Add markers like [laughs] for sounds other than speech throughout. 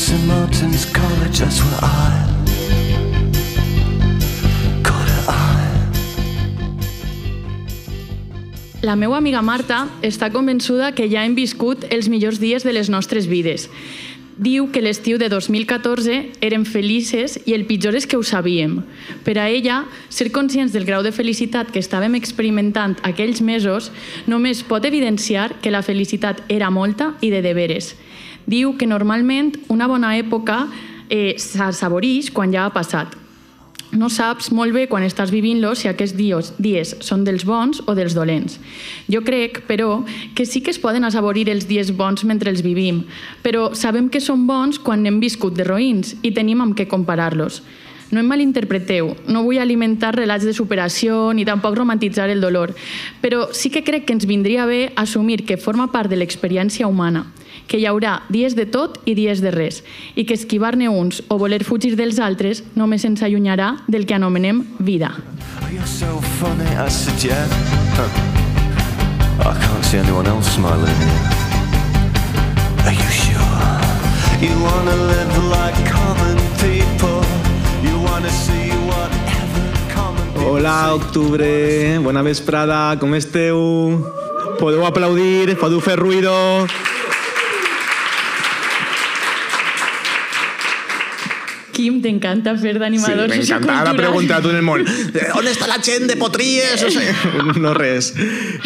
St. Martin's College, that's where I. La meva amiga Marta està convençuda que ja hem viscut els millors dies de les nostres vides. Diu que l'estiu de 2014 érem felices i el pitjor és que ho sabíem. Per a ella, ser conscients del grau de felicitat que estàvem experimentant aquells mesos només pot evidenciar que la felicitat era molta i de deberes. Diu que normalment una bona època eh, s'assaborix quan ja ha passat. No saps molt bé quan estàs vivint-lo si aquests dies, dies són dels bons o dels dolents. Jo crec, però, que sí que es poden assaborir els dies bons mentre els vivim, però sabem que són bons quan hem viscut de roïns i tenim amb què comparar-los. No em malinterpreteu, no vull alimentar relats de superació ni tampoc romantitzar el dolor, però sí que crec que ens vindria bé assumir que forma part de l'experiència humana, que hi haurà dies de tot i dies de res, i que esquivar-ne uns o voler fugir dels altres només ens allunyarà del que anomenem vida. Oh, you're so funny, I said, yeah. Huh. I can't see anyone else smiling. Are you sure? You wanna live like common people. You wanna see whatever common people Hola, octubre, bona vesprada, com esteu? Podeu aplaudir, podeu fer ruido. Quim, t'encanta fer d'animador m'encanta. sociocultural. Ara pregunta a tot el món. eh, On està la gent de Potries? O sigui, [laughs] no res.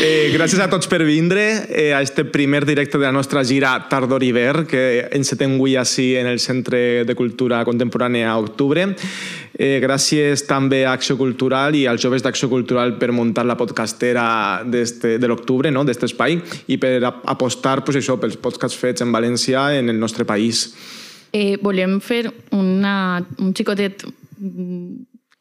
Eh, gràcies a tots per vindre eh, a este primer directe de la nostra gira Tardor-Hivern, que encetem avui així en el Centre de Cultura Contemporània a octubre. Eh, gràcies també a Acció Cultural i als joves d'Acció Cultural per muntar la podcastera d'este- de l'octubre, no? d'aquest espai, i per apostar pues, això, pels podcasts fets en València en el nostre país. Eh, volem fer una, un xicotet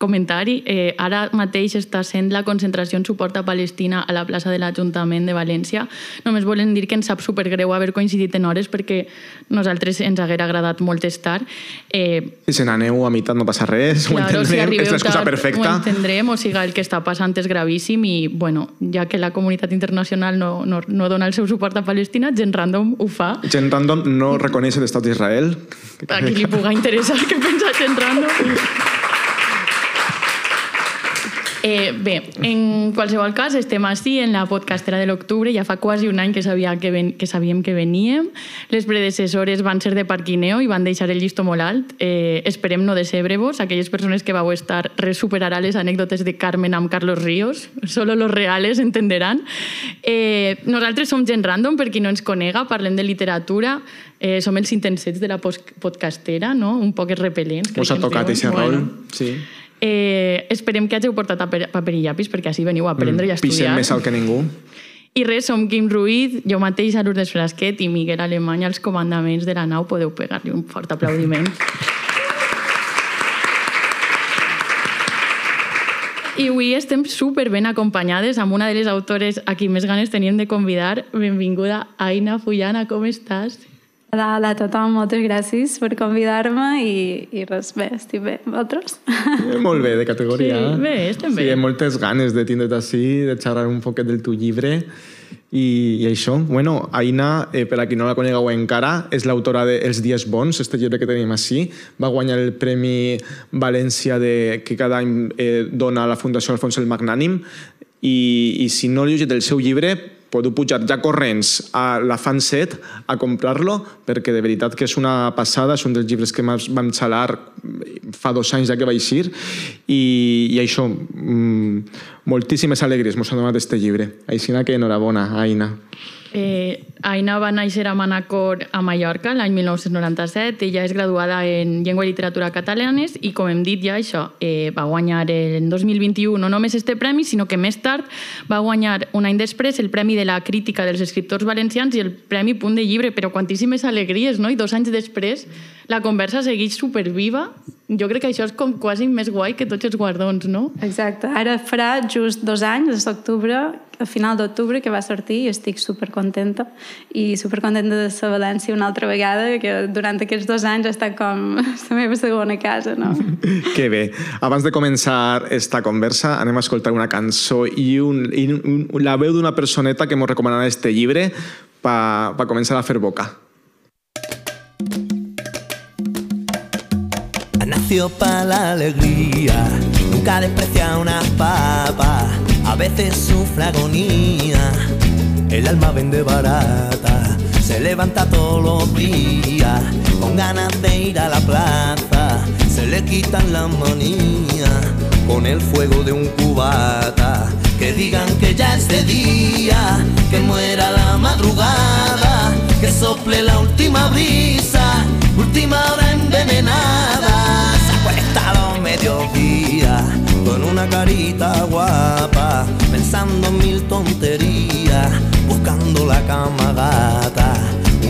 comentari. Eh, ara mateix està sent la concentració en suport a Palestina a la plaça de l'Ajuntament de València. Només volem dir que ens sap supergreu haver coincidit en hores perquè nosaltres ens haguera agradat molt estar. Eh, Si se n'aneu a meitat no passa res, ho Claro, si entendrem, arribeu és l'excusa perfecta. Ho entendrem, o sigui, el que està passant és gravíssim i, bueno, ja que la comunitat internacional no, no, no dona el seu suport a Palestina, gent random ho fa. Gent random no reconeix l'estat d'Israel. A qui li puga interessar què pensa gent random. Eh, bé, en qualsevol cas, estem així en la podcastera de l'octubre. Ja fa quasi un any que, sabia que, ven, que sabíem que veníem. Les predecessores van ser de parquineo i van deixar el llistó molt alt. Eh, esperem no decebre-vos. Aquelles persones que vau estar res superarà les anècdotes de Carmen amb Carlos Ríos. Solo los reales entenderan. Eh, nosaltres som gent random, per qui no ens conega, parlem de literatura, eh, som els intensets de la podcastera, no? un poc repel·lents. Us ha tocat aquest rol? Sí. Eh, esperem que hàgiu portat paper, paper i llapis perquè així veniu a aprendre i a estudiar. Mm, més alt que ningú. I res, som Quim Ruiz, jo mateix a Lourdes Frasquet i Miguel Alemany als comandaments de la nau. Podeu pegar-li un fort aplaudiment. I avui estem super ben acompanyades amb una de les autores a qui més ganes teníem de convidar. Benvinguda, Aina Fullana, com estàs? Hola a tothom, moltes gràcies per convidar-me i, i res, bé, estic bé. Vosaltres? Eh, molt bé, de categoria. Sí, bé, estem bé. Sí, moltes ganes de tindre't així, de xerrar un poquet del teu llibre. I, i això, bueno, Aina, eh, per a qui no la conegueu encara, és l'autora de Els dies bons, este llibre que tenim així. Va guanyar el Premi València de, que cada any eh, dona la Fundació Alfons el Magnànim i, i si no heu llegit el seu llibre podeu pujar ja corrents a la Fan a comprar-lo perquè de veritat que és una passada, és un dels llibres que vam xalar fa dos anys ja que va eixir i, i això, mm, moltíssimes alegries mos ha donat este llibre. Aixina que enhorabona, Aina. Eh, Aina va néixer a Manacor, a Mallorca, l'any 1997. Ella és graduada en Llengua i Literatura Catalanes i, com hem dit ja, això, eh, va guanyar en 2021 no només este premi, sinó que més tard va guanyar un any després el Premi de la Crítica dels Escriptors Valencians i el Premi Punt de Llibre, però quantíssimes alegries, no? I dos anys després la conversa segueix superviva. Jo crec que això és com quasi més guai que tots els guardons, no? Exacte. Ara farà just dos anys, és d'octubre, a final d'octubre, que va sortir i estic supercontenta. I supercontenta de ser a València una altra vegada, que durant aquests dos anys ha estat com [laughs] la meva segona casa, no? [laughs] Que bé. Abans de començar esta conversa, anem a escoltar una cançó i, un, i un, la veu d'una personeta que ens recomanarà este llibre per pa començar a fer boca. Para la alegría, nunca desprecia una papa, a veces sufre agonía, el alma vende barata, se levanta todos los días, con ganas de ir a la plaza, se le quitan las manías, con el fuego de un cubata, que digan que ya es de día, que muera la madrugada, que sople la última brisa, última hora envenenada. Con una carita guapa, pensando en mil tonterías, buscando la cama gata,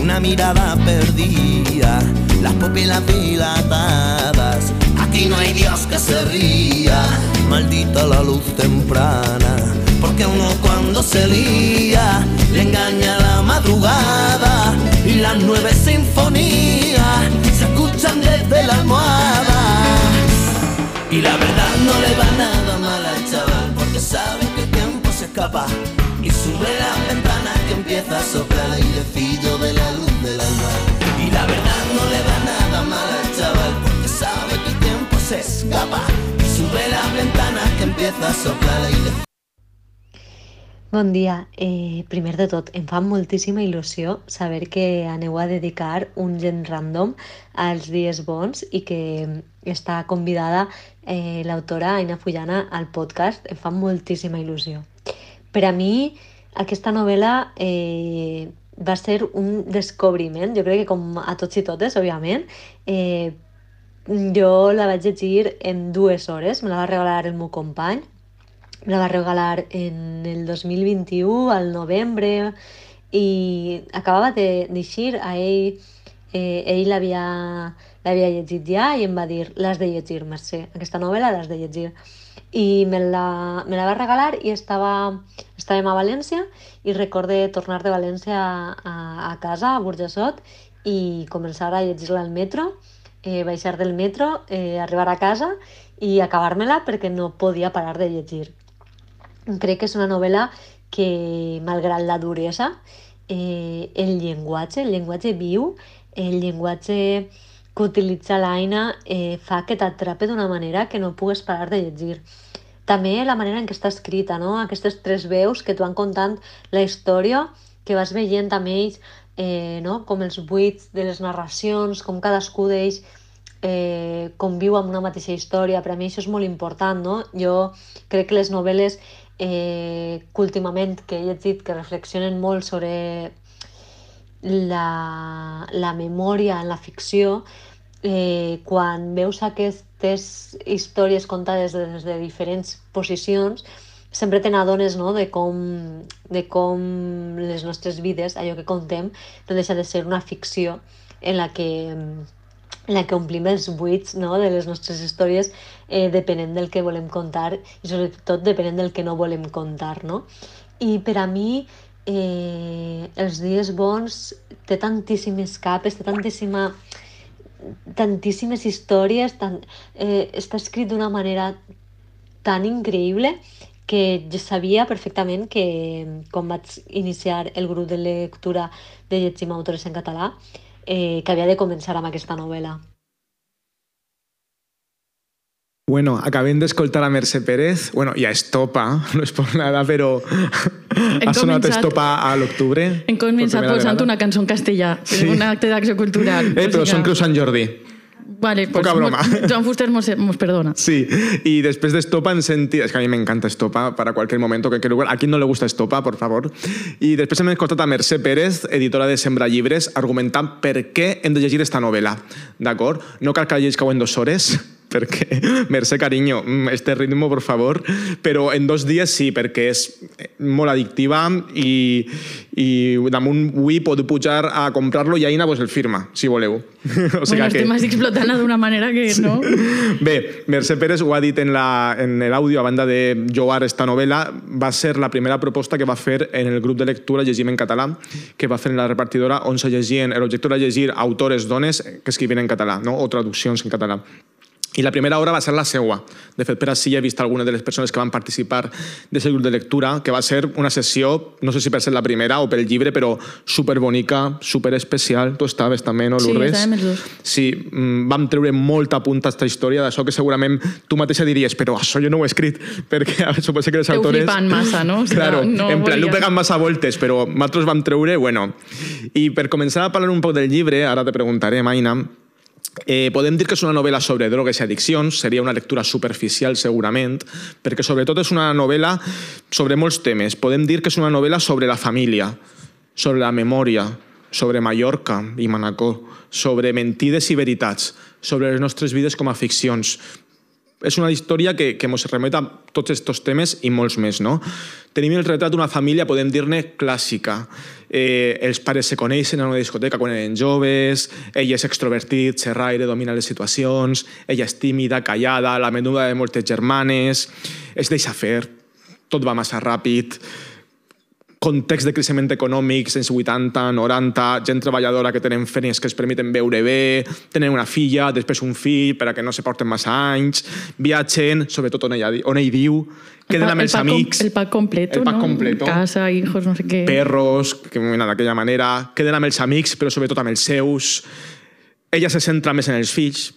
una mirada perdida, las pupilas dilatadas. Aquí no hay Dios que se ría, maldita la luz temprana, porque uno cuando se lía le engaña la madrugada y las nueve sinfonías se escuchan desde la almohada. Y la verdad no le va nada mal al chaval Porque sabe que el tiempo se escapa. Y sube la ventana que empieza a soplar airecillo de la luz del alma. Y la verdad no le va nada mal al chaval Porque sabe que el tiempo se escapa. Y sube la ventana que empieza a soplar airecillo. Bon dia. Eh, primer de tot, em fa moltíssima il·lusió saber que aneu a dedicar un gent random als dies bons i que està convidada eh, l'autora Aina Fullana al podcast. Em fa moltíssima il·lusió. Per a mi, aquesta novel·la eh, va ser un descobriment, jo crec que com a tots i totes, òbviament. Eh, jo la vaig llegir en dues hores, me la va regalar el meu company, me la va regalar en el 2021, al novembre, i acabava de a ell, eh, ell l'havia l'havia llegit ja i em va dir l'has de llegir, Mercè, aquesta novel·la l'has de llegir. I me la, me la va regalar i estava, estàvem a València i recorde tornar de València a, a casa, a Burjassot, i començar a llegir-la al metro, eh, baixar del metro, eh, arribar a casa i acabar-me-la perquè no podia parar de llegir crec que és una novel·la que, malgrat la duresa, eh, el llenguatge, el llenguatge viu, el llenguatge que utilitza l'Aina eh, fa que t'atrape d'una manera que no pugues parar de llegir. També la manera en què està escrita, no? aquestes tres veus que t'ho van contant la història, que vas veient amb ells, eh, no? com els buits de les narracions, com cadascú d'ells eh, conviu amb una mateixa història. Per a mi això és molt important. No? Jo crec que les novel·les eh, que últimament que he llegit que reflexionen molt sobre la, la memòria en la ficció, eh, quan veus aquestes històries contades des de diferents posicions, sempre te n'adones no? de, com, de com les nostres vides, allò que contem, no deixa de ser una ficció en la que en la que omplim els buits no, de les nostres històries eh, depenent del que volem contar i sobretot depenent del que no volem contar. No? I per a mi eh, els dies bons té tantíssimes capes, té tantíssima, tantíssimes històries, tan, eh, està escrit d'una manera tan increïble que jo sabia perfectament que quan vaig iniciar el grup de lectura de Llegim Autores en català, eh, que havia de començar amb aquesta novel·la. Bueno, acabem d'escoltar a Mercè Pérez, bueno, i a Estopa, [laughs] no és per nada, però [laughs] ha sonat començat- Estopa a l'octubre. Hem començat posant vegada. una cançó en castellà, sí. Un acte d'acció cultural. Eh, però O sigui són Creu Sant Jordi. Vale, pues, Poca broma. [laughs] Joan Fuster mos, mos perdona. Sí, y después de Estopa en senti... Es que a mí me encanta Estopa para cualquier momento. Que, lugar. ¿A quién no le gusta Estopa, por favor? I després hem escoltat a Mercè Pérez, editora de Sembra Llibres, argumentant per què hem de llegir esta novel·la. D'acord? No cal que la llegisqueu en dues hores, perquè, [laughs] Mercè, carinyo, mm, este ritmo, por favor, però en dos dies sí, perquè és molt addictiva i, i damunt avui podeu pujar a comprar-lo i Aina pues, el firma, si voleu. [laughs] o bueno, estem així explotant d'una manera que no... Bé, Mercè Pérez ho ha dit en la- en l'àudio, a banda de lloar esta novel·la, va ser la primera proposta que va fer en el grup de lectura Llegim en català, que va fer en la repartidora on se llegien, l'objectiu era llegir autores dones que escrivien en català, no? o traduccions en català. I la primera hora va ser la seua. De fet, per així he vist algunes de les persones que van participar d'aquest grup de lectura, que va ser una sessió, no sé si per ser la primera o pel llibre, però superbonica, superespecial. Tu estaves també, no, Sí, Lourdes? estàvem els dos. Sí, mm, vam treure molta punta a aquesta història, d'això que segurament tu mateixa diries, però això jo no ho he escrit, [laughs] perquè suposo que els Esteu autores... flipant massa, no? O [laughs] sigui, claro, no en plan, no volia- pegant massa voltes, però nosaltres vam treure, bueno... I per començar a parlar un poc del llibre, ara te preguntaré, Maina, Eh, podem dir que és una novel·la sobre drogues i addiccions, seria una lectura superficial segurament, perquè sobretot és una novel·la sobre molts temes. Podem dir que és una novel·la sobre la família, sobre la memòria, sobre Mallorca i Manacor, sobre mentides i veritats, sobre les nostres vides com a ficcions. És una història que, que ens remet a tots aquests temes i molts més, no? Tenim el retrat d'una família, podem dir-ne, clàssica. Eh, els pares se coneixen en una discoteca quan eren joves, ell és extrovertit, xerraire, domina les situacions, ella és tímida, callada, la menuda de moltes germanes, es deixa fer, tot va massa ràpid, context de creixement econòmic, 180, 90, gent treballadora que tenen feines que es permeten veure bé, tenen una filla, després un fill per a que no se porten massa anys, viatgen, sobretot on ella, di- on ell diu, queden amb els com- amics, El pack completo, El pack no? completo. Casa, hijos, no sé què. perros, que mira, d'aquella manera, queden amb els amics, però sobretot amb els seus. Ella se centra més en els fills,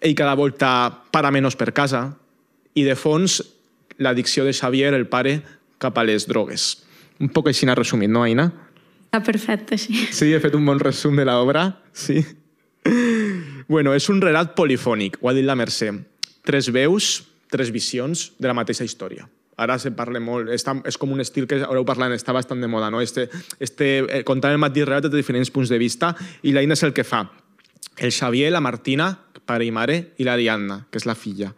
ell cada volta para menys per casa, i de fons l'addicció de Xavier, el pare, cap a les drogues. Un poc així n'ha resumit, no, Aina? Està perfecte així. Sí, he fet un bon resum de l'obra, sí. Bueno, és un relat polifònic, ho ha dit la Mercè. Tres veus, tres visions de la mateixa història. Ara se parla molt, està, és com un estil que haureu parlant, està bastant de moda, no? Este, este, eh, contant el mateix relat des de diferents punts de vista i l'Aina és el que fa. El Xavier, la Martina, pare i mare, i l'Ariadna, que és la filla.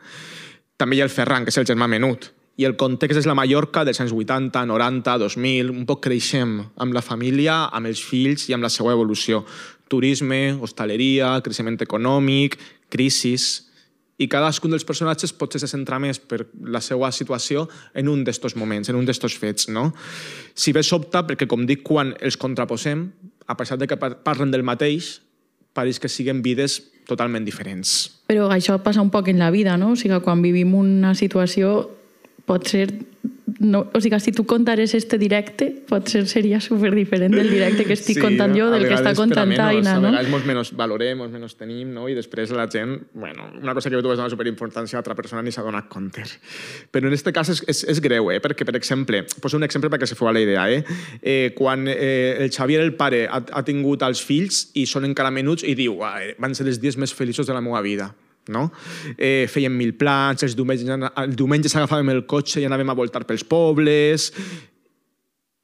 També hi ha el Ferran, que és el germà menut. I el context és la Mallorca dels anys 80, 90, 2000, un poc creixem amb la família, amb els fills i amb la seva evolució. Turisme, hostaleria, creixement econòmic, crisis... I cadascun dels personatges potser se centra més per la seva situació en un d'estos moments, en un d'estos fets, no? Si bé sobta, perquè com dic, quan els contraposem, a pesar de que par- parlen del mateix, pareix que siguen vides totalment diferents. Però això passa un poc en la vida, no? O sigui, quan vivim una situació pot ser... No, o sigui, si tu contares este directe, potser seria super diferent del directe que estic contant jo, a del que està a contant menys, Aina, A no? vegades mos menos valorem, mos menos tenim, no? i després la gent, bueno, una cosa que tu vas donar superimportància a l'altra persona ni s'ha donat compte. Però en aquest cas és, és, és greu, eh? perquè, per exemple, poso un exemple perquè se feu a la idea, eh? eh quan eh, el Xavier, el pare, ha, ha tingut els fills i són encara menuts i diu, "Ah, eh, van ser els dies més feliços de la meva vida no? Eh, feien mil plans, els diumenges, el diumenge s'agafàvem el cotxe i anàvem a voltar pels pobles,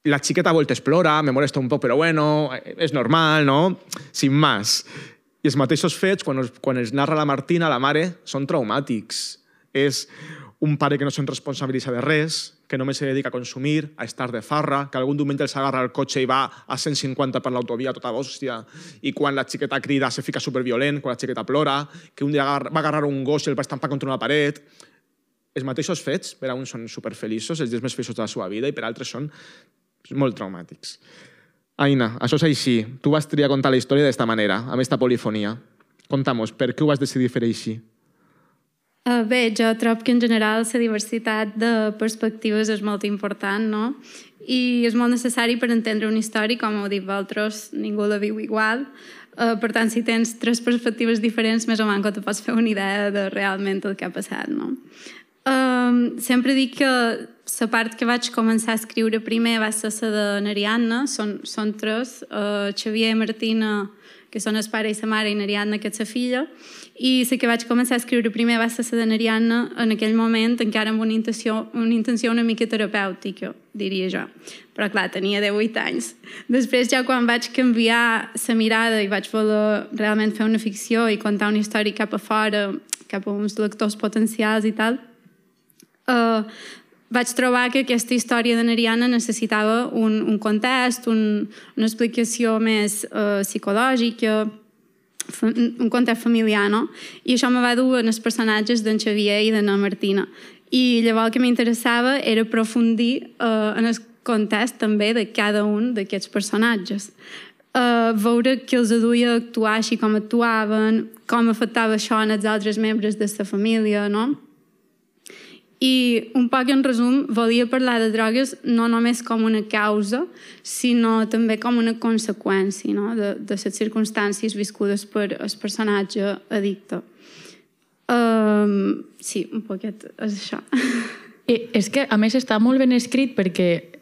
la xiqueta a voltes plora, me molesta un poc, però bueno, és normal, no? Sin más. I els mateixos fets, quan, els, quan els narra la Martina, la mare, són traumàtics. És un pare que no se'n responsabilitza de res, que només se dedica a consumir, a estar de farra, que algun diumenge els agarra el cotxe i va a 150 per l'autovia tota hòstia, i quan la xiqueta crida se fica superviolent, quan la xiqueta plora, que un dia va agarrar un gos i el va estampar contra una paret. Els mateixos fets, per a uns són superfeliços, els dies més feliços de la seva vida, i per altres són molt traumàtics. Aina, això és així. Tu vas triar contar la història d'esta manera, amb esta polifonia. Contamos, per què ho vas decidir fer així? Uh, bé, jo trobo que en general la diversitat de perspectives és molt important, no? I és molt necessari per entendre una història, com heu dit vosaltres, ningú la viu igual. Uh, per tant, si tens tres perspectives diferents, més o menys te pots fer una idea de realment el que ha passat, no? Um, sempre dic que la part que vaig començar a escriure primer va ser la de n'Ariadna, són, són tres, uh, Xavier Martina, que són el pare i la mare, i n'Ariadna, que és la filla, i la que vaig començar a escriure primer va ser la de en aquell moment encara amb una intenció, una intenció una mica terapèutica, diria jo. Però clar, tenia 18 anys. Després ja quan vaig canviar la mirada i vaig voler realment fer una ficció i contar una història cap a fora, cap a uns lectors potencials i tal, uh, vaig trobar que aquesta història de Nariana necessitava un, un context, un, una explicació més uh, psicològica, un context familiar, no? I això me va dur en els personatges d'en Xavier i de na Martina. I llavors el que m'interessava era aprofundir uh, en el context també de cada un d'aquests personatges. uh, veure que els aduia a actuar així com actuaven, com afectava això en els altres membres de la família, no? I un poc en resum, volia parlar de drogues no només com una causa, sinó també com una conseqüència no? de, de les circumstàncies viscudes per el personatge addicte. Um, sí, un poquet és això. I és que, a més, està molt ben escrit perquè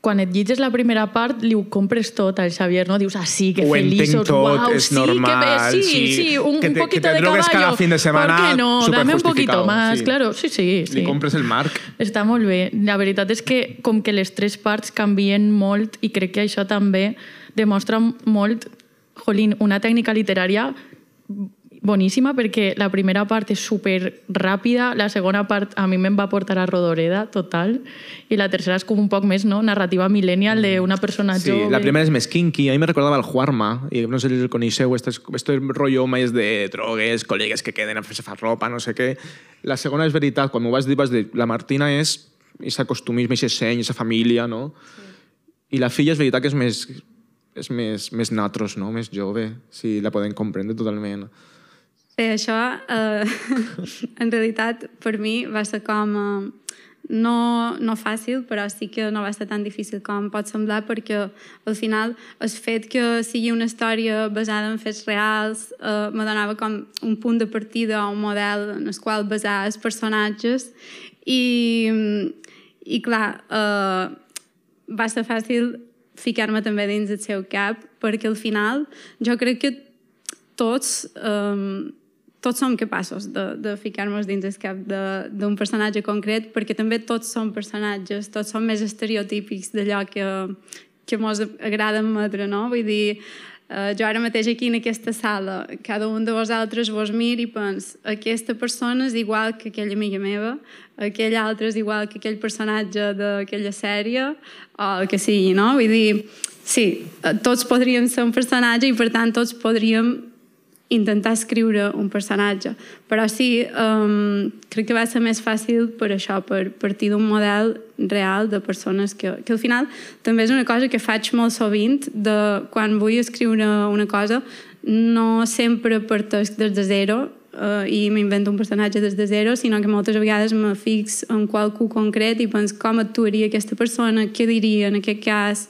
quan et llitges la primera part li ho compres tot al Xavier, no? Dius, ah, sí, que Ho feliços, tot, uau, és sí, normal, que bé, sí, sí, sí, un, que un te- poquito que te de drogues caballo. cada fin de semana, ¿Por qué no? Dame un poquito más, sí. claro. Sí, sí, sí. Li compres el marc. Està molt bé. La veritat és que com que les tres parts canvien molt i crec que això també demostra molt, jolín, una tècnica literària boníssima perquè la primera part és super ràpida, la segona part a mi me'n va portar a Rodoreda, total, i la tercera és com un poc més, no?, narrativa millennial d'una persona Sí, jove. la primera es més kinky. A mí me recordaba al Juarma. Y no sé si el coneixeu, este, es- este rollo más de drogues, col·legues que queden a fer-se fa ropa, no sé què. La segona és veritat, quan m'ho vas dir, vas dir, la Martina és aquest acostumisme, aquest seny, aquesta família, no? I la filla és veritat que és més, és més, més natros, no? Més jove. Sí, la podem comprendre totalment. Bé, això, eh, [laughs] en realitat, per mi va ser com... Eh, no, no fàcil, però sí que no va ser tan difícil com pot semblar, perquè al final el fet que sigui una història basada en fets reals eh, me donava com un punt de partida o un model en el qual basar els personatges i, i clar, eh, va ser fàcil ficar-me també dins el seu cap, perquè al final jo crec que tots, um, tots som capaços de, de ficar-nos dins el cap d'un personatge concret, perquè també tots som personatges, tots som més estereotípics d'allò que, que mos agrada admetre, no? Vull dir, uh, jo ara mateix aquí en aquesta sala, cada un de vosaltres vos mir i pens, aquesta persona és igual que aquella amiga meva, aquell altre és igual que aquell personatge d'aquella sèrie, o el que sigui, no? Vull dir, sí, eh, tots podríem ser un personatge i per tant tots podríem intentar escriure un personatge. Però sí, um, crec que va ser més fàcil per això, per partir d'un model real de persones que, que al final també és una cosa que faig molt sovint, de quan vull escriure una cosa, no sempre parteix des de zero uh, i m'invento un personatge des de zero, sinó que moltes vegades me fix en qualcú concret i penso com actuaria aquesta persona, què diria en aquest cas,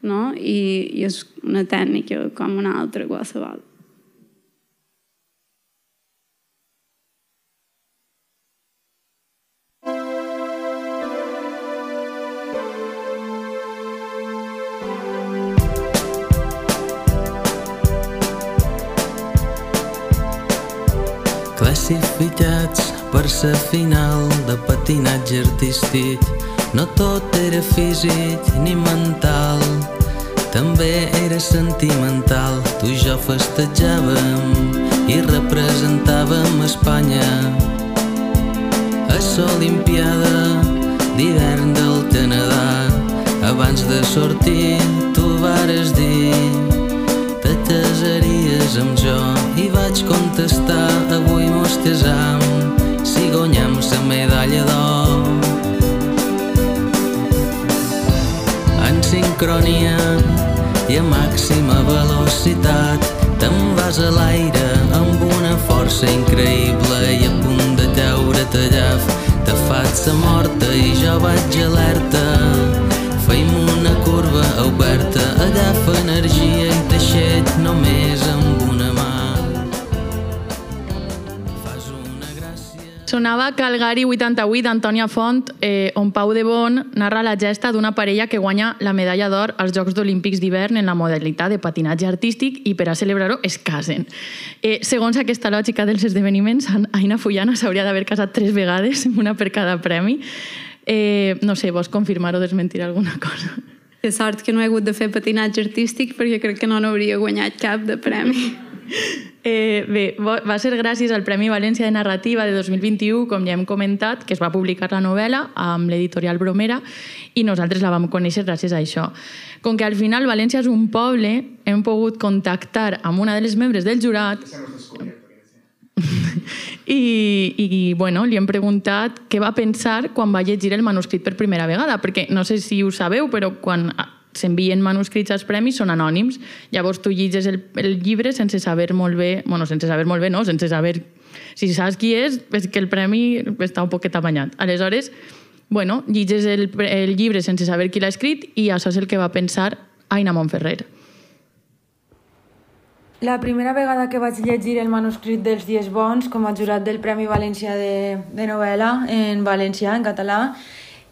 no? I, i és una tècnica com una altra qualsevol. Classificats per sa final de patinatge artístic. No tot era físic ni mental També era sentimental. Tu i jo festejàvem i representàvem Espanya. A l'Olimpiada d'hivern del Canadà abans de sortir tu vares dir te casaries amb jo i vaig contestar avui mos casam si guanyem la medalla d'or. En sincronia i a màxima velocitat te'n vas a l'aire amb una força increïble i a punt de caure tallaf te faig la morta i jo vaig alerta. Feim una curva oberta agafa energia i teixet només amb Sonava Calgari 88 d'Antònia Font, eh, on Pau de Bon narra la gesta d'una parella que guanya la medalla d'or als Jocs Olímpics d'hivern en la modalitat de patinatge artístic i per a celebrar-ho es casen. Eh, segons aquesta lògica dels esdeveniments, Aina Fullana s'hauria d'haver casat tres vegades, una per cada premi. Eh, no sé, vols confirmar o desmentir alguna cosa? Que sort que no he hagut de fer patinatge artístic perquè crec que no n'hauria guanyat cap de premi. Eh, bé, va ser gràcies al Premi València de Narrativa de 2021, com ja hem comentat, que es va publicar la novel·la amb l'editorial Bromera i nosaltres la vam conèixer gràcies a això. Com que al final València és un poble, hem pogut contactar amb una de les membres del jurat [laughs] i, i bueno, li hem preguntat què va pensar quan va llegir el manuscrit per primera vegada, perquè no sé si ho sabeu, però quan s'envien manuscrits als premis són anònims. Llavors tu llitges el, el llibre sense saber molt bé, bueno, sense saber molt bé, no, sense saber... Si saps qui és, és que el premi està un poquet amanyat. Aleshores, bueno, llitges el, el llibre sense saber qui l'ha escrit i això és el que va pensar Aina Montferrer. La primera vegada que vaig llegir el manuscrit dels Dies Bons com a jurat del Premi València de, de novel·la en valencià, en català,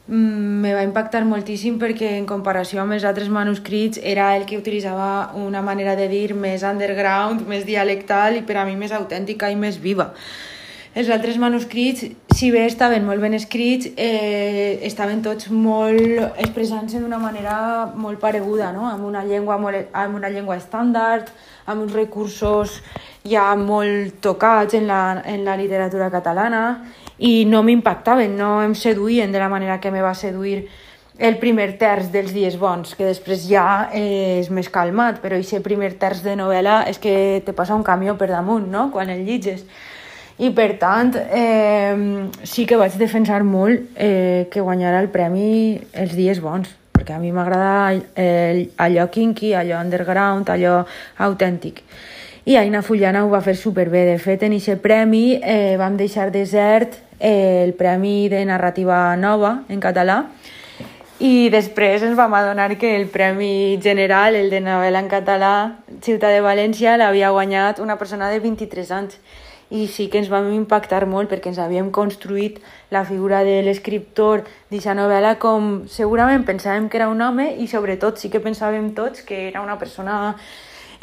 me va impactar moltíssim perquè en comparació amb els altres manuscrits era el que utilitzava una manera de dir més underground, més dialectal i per a mi més autèntica i més viva. Els altres manuscrits, si bé estaven molt ben escrits, eh, estaven tots molt expressant-se d'una manera molt pareguda, no? amb, una llengua molt, amb una llengua estàndard, amb uns recursos ja molt tocats en la, en la literatura catalana i no m'impactaven, no em seduïen de la manera que me va seduir el primer terç dels dies bons, que després ja és més calmat, però aquest primer terç de novel·la és que te passa un camió per damunt, no?, quan el llitges. I per tant, eh, sí que vaig defensar molt eh, que guanyara el premi els dies bons perquè a mi m'agrada allò kinky, allò underground, allò autèntic. I Aina Fullana ho va fer superbé. De fet, en aquest premi eh, vam deixar desert eh, el Premi de Narrativa Nova en català i després ens vam adonar que el Premi General, el de novel·la en català, Ciutat de València, l'havia guanyat una persona de 23 anys i sí que ens vam impactar molt perquè ens havíem construït la figura de l'escriptor d'aquesta novel·la com segurament pensàvem que era un home i sobretot sí que pensàvem tots que era una persona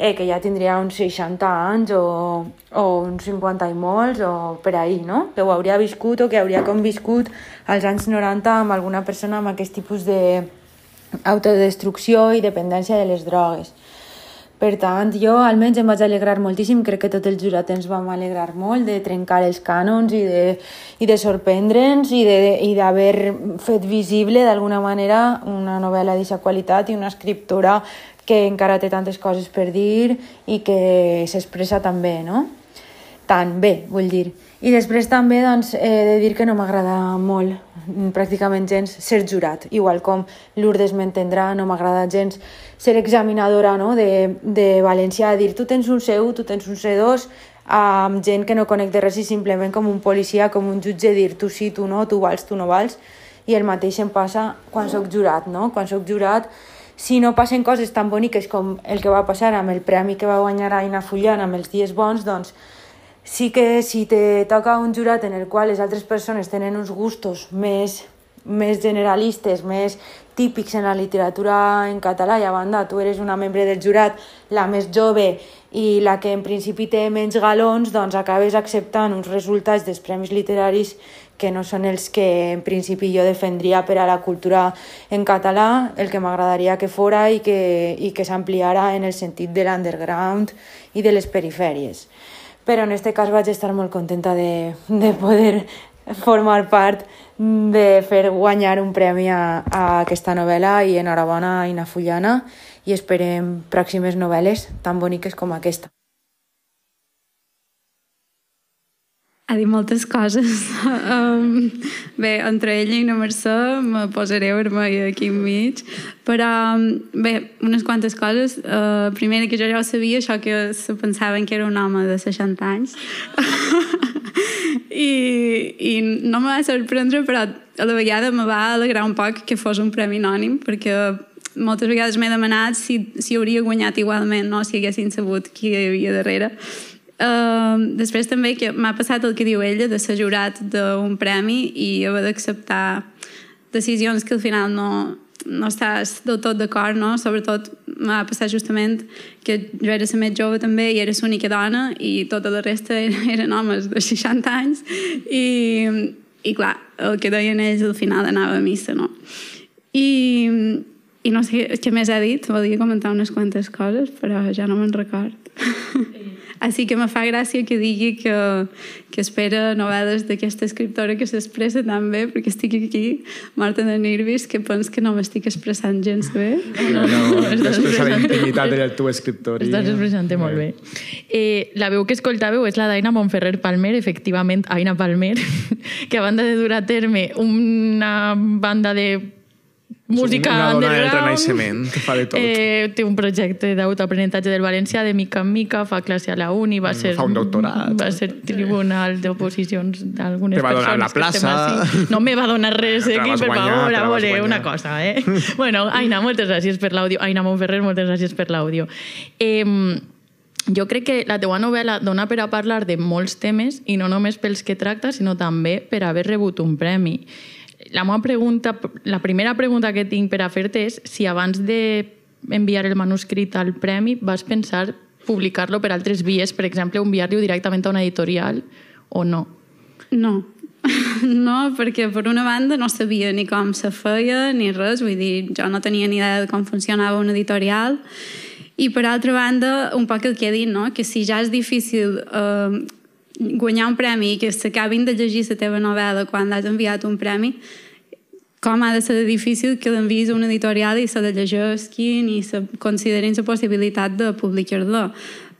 eh, que ja tindria uns 60 anys o, o uns 50 i molts o per ahir, no? Que ho hauria viscut o que hauria conviscut als anys 90 amb alguna persona amb aquest tipus de autodestrucció i dependència de les drogues. Per tant, jo almenys em vaig alegrar moltíssim, crec que tot el jurat ens vam alegrar molt de trencar els cànons i de, i de sorprendre'ns i d'haver fet visible d'alguna manera una novel·la d'aquesta qualitat i una escriptora que encara té tantes coses per dir i que s'expressa també, no? Tant bé, vull dir. I després també doncs, he de dir que no m'agrada molt, pràcticament gens, ser jurat. Igual com Lourdes m'entendrà, no m'agrada gens ser examinadora no? de, de València, dir tu tens un C1, tu tens un C2, amb gent que no conec de res i simplement com un policia, com un jutge, dir tu sí, tu no, tu vals, tu no vals. I el mateix em passa quan sóc jurat, no? Quan sóc jurat, si no passen coses tan boniques com el que va passar amb el premi que va guanyar Aina Fullan amb els dies bons, doncs sí que si te toca un jurat en el qual les altres persones tenen uns gustos més, més generalistes, més típics en la literatura en català i a banda tu eres una membre del jurat, la més jove i la que en principi té menys galons, doncs acabes acceptant uns resultats dels premis literaris que no són els que en principi jo defendria per a la cultura en català, el que m'agradaria que fora i que, i que s'ampliara en el sentit de l'underground i de les perifèries però en aquest cas vaig estar molt contenta de, de poder formar part de fer guanyar un premi a, a aquesta novel·la i enhorabona a Ina Fullana i esperem pròximes novel·les tan boniques com aquesta. Ha dit moltes coses. [laughs] um, bé, entre ella i la Mercè me posaré vermella aquí enmig, però bé, unes quantes coses. Uh, primera, que jo ja ho sabia, això que se pensaven que era un home de 60 anys. [laughs] I, I no me va sorprendre, però a la vegada me va alegrar un poc que fos un premi anònim, perquè moltes vegades m'he demanat si, si hauria guanyat igualment, no? si haguessin sabut qui hi havia darrere. Uh, després també que m'ha passat el que diu ella de ser jurat d'un premi i haver d'acceptar decisions que al final no, no estàs del tot d'acord, no? Sobretot m'ha passat justament que jo era la més jove també i era l'única dona i tota la resta [laughs] eren homes de 60 anys i, i clar, el que deien ells al final anava a missa, no? I, i no sé què més ha dit, volia comentar unes quantes coses, però ja no me'n record. [laughs] Així que me fa gràcia que digui que, que espera novel·les d'aquesta escriptora que s'expressa tan bé, perquè estic aquí, Marta de Nirvis, que pens que no m'estic expressant gens bé. No, no, [laughs] no la intimitat del teu escriptor. Estàs expressant molt bé. Eh, la veu que escoltàveu és la d'Aina Montferrer Palmer, efectivament, Aina Palmer, [laughs] que a banda de dur a terme una banda de música una dona del renaixement, que fa de tot. Eh, té un projecte d'autoaprenentatge del valencià de mica en mica, fa classe a la uni, va ser... Mm, fa un doctorat. Va ser tribunal d'oposicions d'algunes Te va persones. donar la plaça. No me va donar res, eh, aquí, per favor, a veure, una cosa, eh? [laughs] bueno, Aina, moltes gràcies per l'àudio. Aina Montferrer, moltes gràcies per l'àudio. Eh, jo crec que la teua novel·la dona per a parlar de molts temes i no només pels que tracta, sinó també per haver rebut un premi. La meva pregunta, la primera pregunta que tinc per a fer-te és si abans de enviar el manuscrit al premi vas pensar publicar-lo per altres vies, per exemple, enviar-lo directament a una editorial o no? No. [laughs] No, perquè per una banda no sabia ni com se feia ni res, vull dir, jo no tenia ni idea de com funcionava una editorial i per altra banda, un poc el que he dit, no? que si ja és difícil eh, guanyar un premi i que s'acabin de llegir la teva novel·la quan has enviat un premi, com ha de ser difícil que l'enviïs a una editorial i se la llegisquin i se considerin la possibilitat de publicar-la.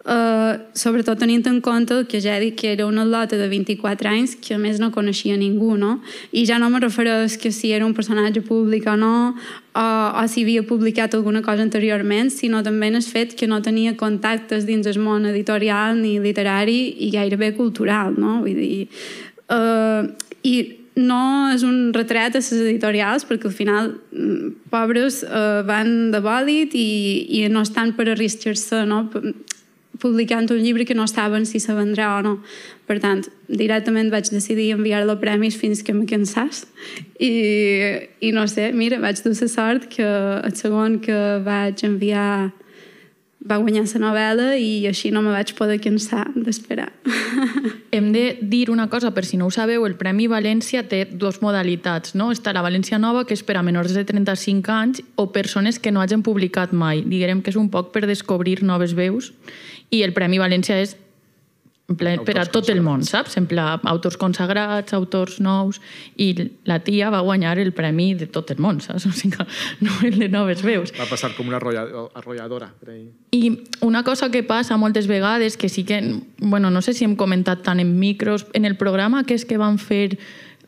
Uh, sobretot tenint en compte que ja he dit que era una lota de 24 anys que a més no coneixia ningú, no? I ja no me refereix que si era un personatge públic o no, o, o si havia publicat alguna cosa anteriorment, sinó també en el fet que no tenia contactes dins el món editorial ni literari i gairebé cultural, no? Vull dir... Uh, I no és un retret a les editorials perquè al final mm, pobres eh, van de bòlit i, i no estan per arriscar-se no? Publicant un llibre que no saben si se vendrà o no. Per tant, directament vaig decidir enviar-lo a premis fins que me cansàs i, i no sé, mira, vaig dur la sort que el segon que vaig enviar va guanyar la novel·la i així no me vaig poder cansar d'esperar. [laughs] Hem de dir una cosa, per si no ho sabeu, el Premi València té dues modalitats, no? Està la València Nova, que és per a menors de 35 anys, o persones que no hagin publicat mai. Diguem que és un poc per descobrir noves veus, i el Premi València és ple, per a tot el món, saps? En pla, autors consagrats, autors nous, i la tia va guanyar el premi de tot el món, saps? [laughs] O sigui, no el de noves veus. Va passar com una arrolla, arrolladora. Per ahí. I una cosa que passa moltes vegades, que sí que, bueno, no sé si hem comentat tant en micros, en el programa que és que van fer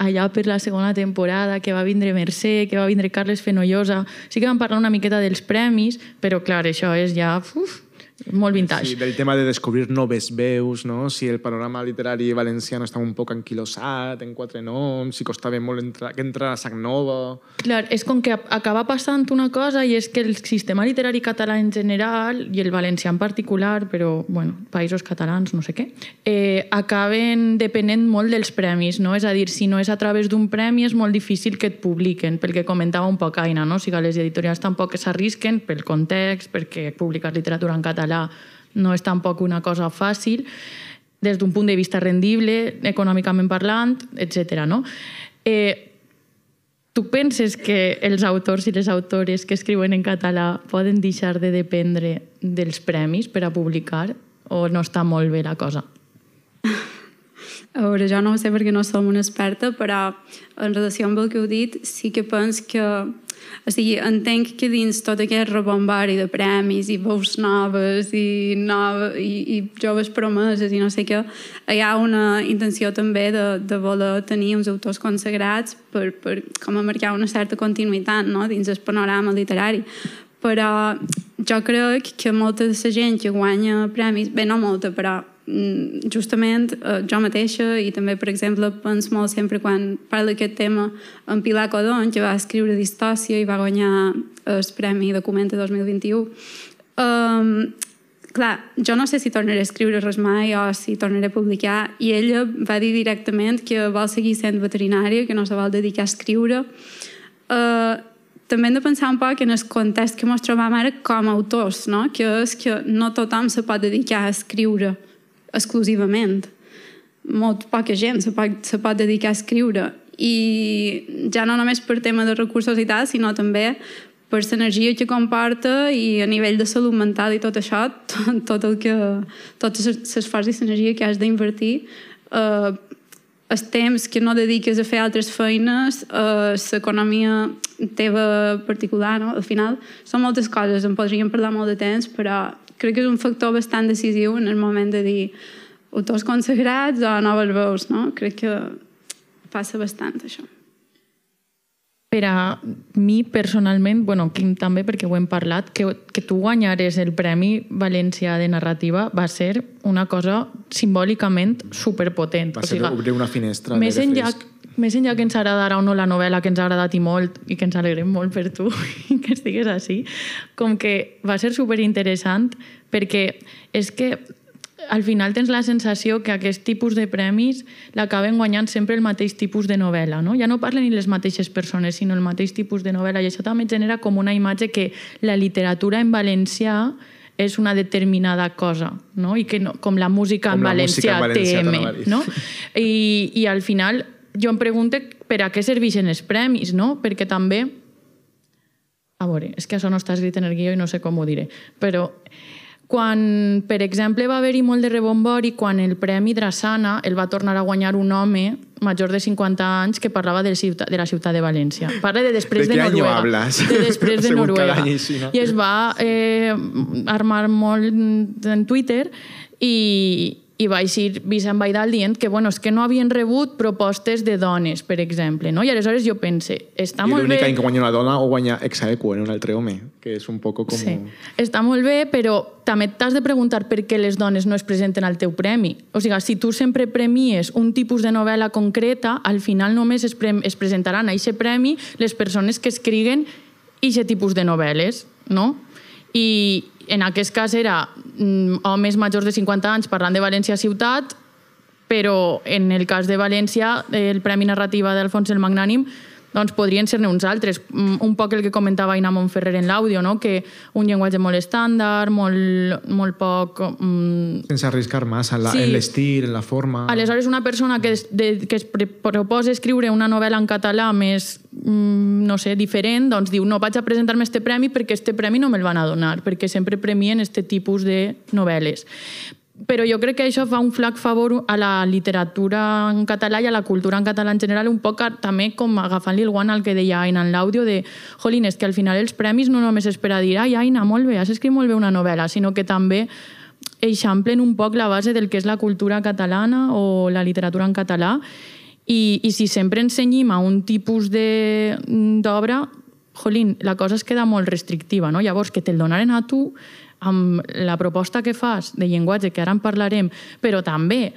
allà per la segona temporada, que va vindre Mercè, que va vindre Carles Fenollosa, sí que van parlar una miqueta dels premis, però clar, això és ja uf, molt vintage. Sí, del tema de descobrir noves veus, no? si el panorama literari valenciano estava un poc anquilosat, en quatre noms, si costava molt entrar, que entrar a Sac Nova... Clar, és com que acaba passant una cosa i és que el sistema literari català en general i el valencià en particular, però, bueno, països catalans, no sé què, eh, acaben depenent molt dels premis, no? És a dir, si no és a través d'un premi és molt difícil que et publiquen, pel que comentava un poc Aina, no? O sigui, les editorials tampoc s'arrisquen pel context, perquè publicar literatura en català no és tampoc una cosa fàcil, des d'un punt de vista rendible, econòmicament parlant, etc. no? Eh, Tu penses que els autors i les autores que escriuen en català poden deixar de dependre dels premis per a publicar o no està molt bé la cosa? A veure, jo no ho sé perquè no som una experta, però en relació amb el que heu dit, sí que pens que... O sigui, entenc que dins tot aquest rebombari de premis i veus noves i, nove, i, i joves promeses i no sé què, hi ha una intenció també de, de voler tenir uns autors consagrats per, per com a marcar una certa continuïtat no? dins el panorama literari però jo crec que molta de la gent que guanya premis, bé, no molta, però justament eh, jo mateixa i també, per exemple, penso molt sempre quan parlo d'aquest tema en Pilar Codon, que va escriure Distòcia i va guanyar el Premi Documenta 2021. Um, clar, jo no sé si tornaré a escriure res mai o si tornaré a publicar i ella va dir directament que vol seguir sent veterinària, que no se vol dedicar a escriure. Uh, també hem de pensar un poc en el context que ens trobam ara com a autors, no? que és que no tothom se pot dedicar a escriure exclusivament. Molt poca gent se pot, se pot dedicar a escriure. I ja no només per tema de recursos i tal, sinó també per l'energia que comporta i a nivell de salut mental i tot això, [laughs] tot, tot el que, tot l'esforç i l'energia que has d'invertir eh, el temps que no dediques a fer altres feines, eh, l'economia teva particular, no? al final són moltes coses, en podríem parlar molt de temps, però crec que és un factor bastant decisiu en el moment de dir autors consagrats o noves veus, no? Crec que passa bastant això. Per a mi personalment, bueno, Quim també perquè ho hem parlat, que, que tu guanyares el Premi València de Narrativa va ser una cosa simbòlicament superpotent. Va ser obrir una finestra més enllà, fresc. més enllà que ens agradarà o no la novel·la, que ens ha agradat i molt i que ens alegrem molt per tu [laughs] i que estigues així, com que va ser superinteressant perquè és que al final tens la sensació que aquest tipus de premis l'acaben guanyant sempre el mateix tipus de novel·la. No? Ja no parlen ni les mateixes persones, sinó el mateix tipus de novel·la. I això també genera com una imatge que la literatura en valencià és una determinada cosa, no? I que no, com la música Com en música valencià en valencià, TM, no? I, I al final jo em pregunto per a què serveixen els premis, no? Perquè també... A veure, és que això no està escrit en el guió i no sé com ho diré, però quan, per exemple, va haver-hi molt de rebombori quan el Premi Drassana el va tornar a guanyar un home major de 50 anys que parlava de, ciutat, de la ciutat de València. Parla de després ¿De de, Noruega. hablas? De després de [laughs] Noruega. sí, ¿no? I es va eh, armar molt en Twitter i, i va eixir Vicent Baidal dient que, bueno, és que no havien rebut propostes de dones, per exemple, no? I aleshores jo pense, està I molt bé... l'únic any que guanya una dona o guanya exaequo en un altre home, que és un poco com... Sí. Està molt bé, però també t'has de preguntar per què les dones no es presenten al teu premi. O sigui, si tu sempre premies un tipus de novel·la concreta, al final només es, pre es presentaran a aquest premi les persones que escriguen aquest tipus de novel·les, no? I en aquest cas era mm, homes majors de 50 anys parlant de València ciutat, però en el cas de València, el Premi Narrativa d'Alfons el Magnànim, doncs podrien ser-ne uns altres. Mm, Un poc el que comentava Ina Montferrer en l'àudio, no? que un llenguatge molt estàndard, molt, molt poc... Mm, Sense arriscar massa en la- Sí. en l'estil, en la forma... Aleshores, una persona que, es, de, que es proposa escriure una novel·la en català més, mm, no sé, diferent, doncs diu, no, vaig a presentar-me este premi perquè este premi no me'l van a donar, perquè sempre premien este tipus de novel·les. Però jo crec que això fa un flac favor a la literatura en català i a la cultura en català en general, un poc també com agafant-li el guant al que deia Aina en l'àudio de, jolín, és que al final els premis no només és per a dir, ai, Aina, molt bé, has escrit molt bé una novel·la, sinó que també eixamplen un poc la base del que és la cultura catalana o la literatura en català i, i si sempre ensenyim a un tipus d'obra, jolín, la cosa es queda molt restrictiva, no? Llavors, que te'l donaren a tu amb la proposta que fas de llenguatge, que ara en parlarem, però també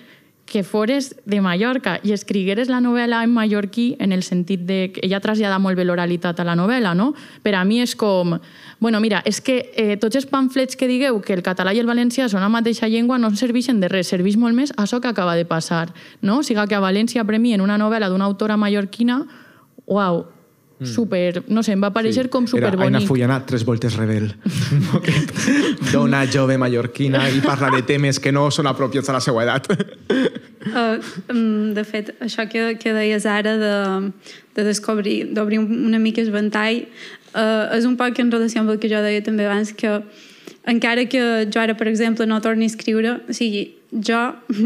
que fores de Mallorca i escrigueres la novel·la en mallorquí en el sentit de que ella trasllada molt bé l'oralitat a la novel·la, no? Per a mi és com... Bueno, mira, és que eh, tots els pamflets que digueu que el català i el valencià són la mateixa llengua no serveixen de res, serveix molt més a això que acaba de passar, no? O sigui que a València premien una novel·la d'una autora mallorquina, uau, super... No sé, em va aparèixer com Era Aina superbonic. Fullana, tres voltes rebel. [laughs] Dona jove mallorquina i parla de temes que no són apropiats a la seva edat. Uh, de fet, això que, que deies ara de, de descobrir, d'obrir un- una mica el ventall, uh, és un poc en relació amb el que jo deia també abans, que encara que jo ara, per exemple, no torni a escriure, o sigui, jo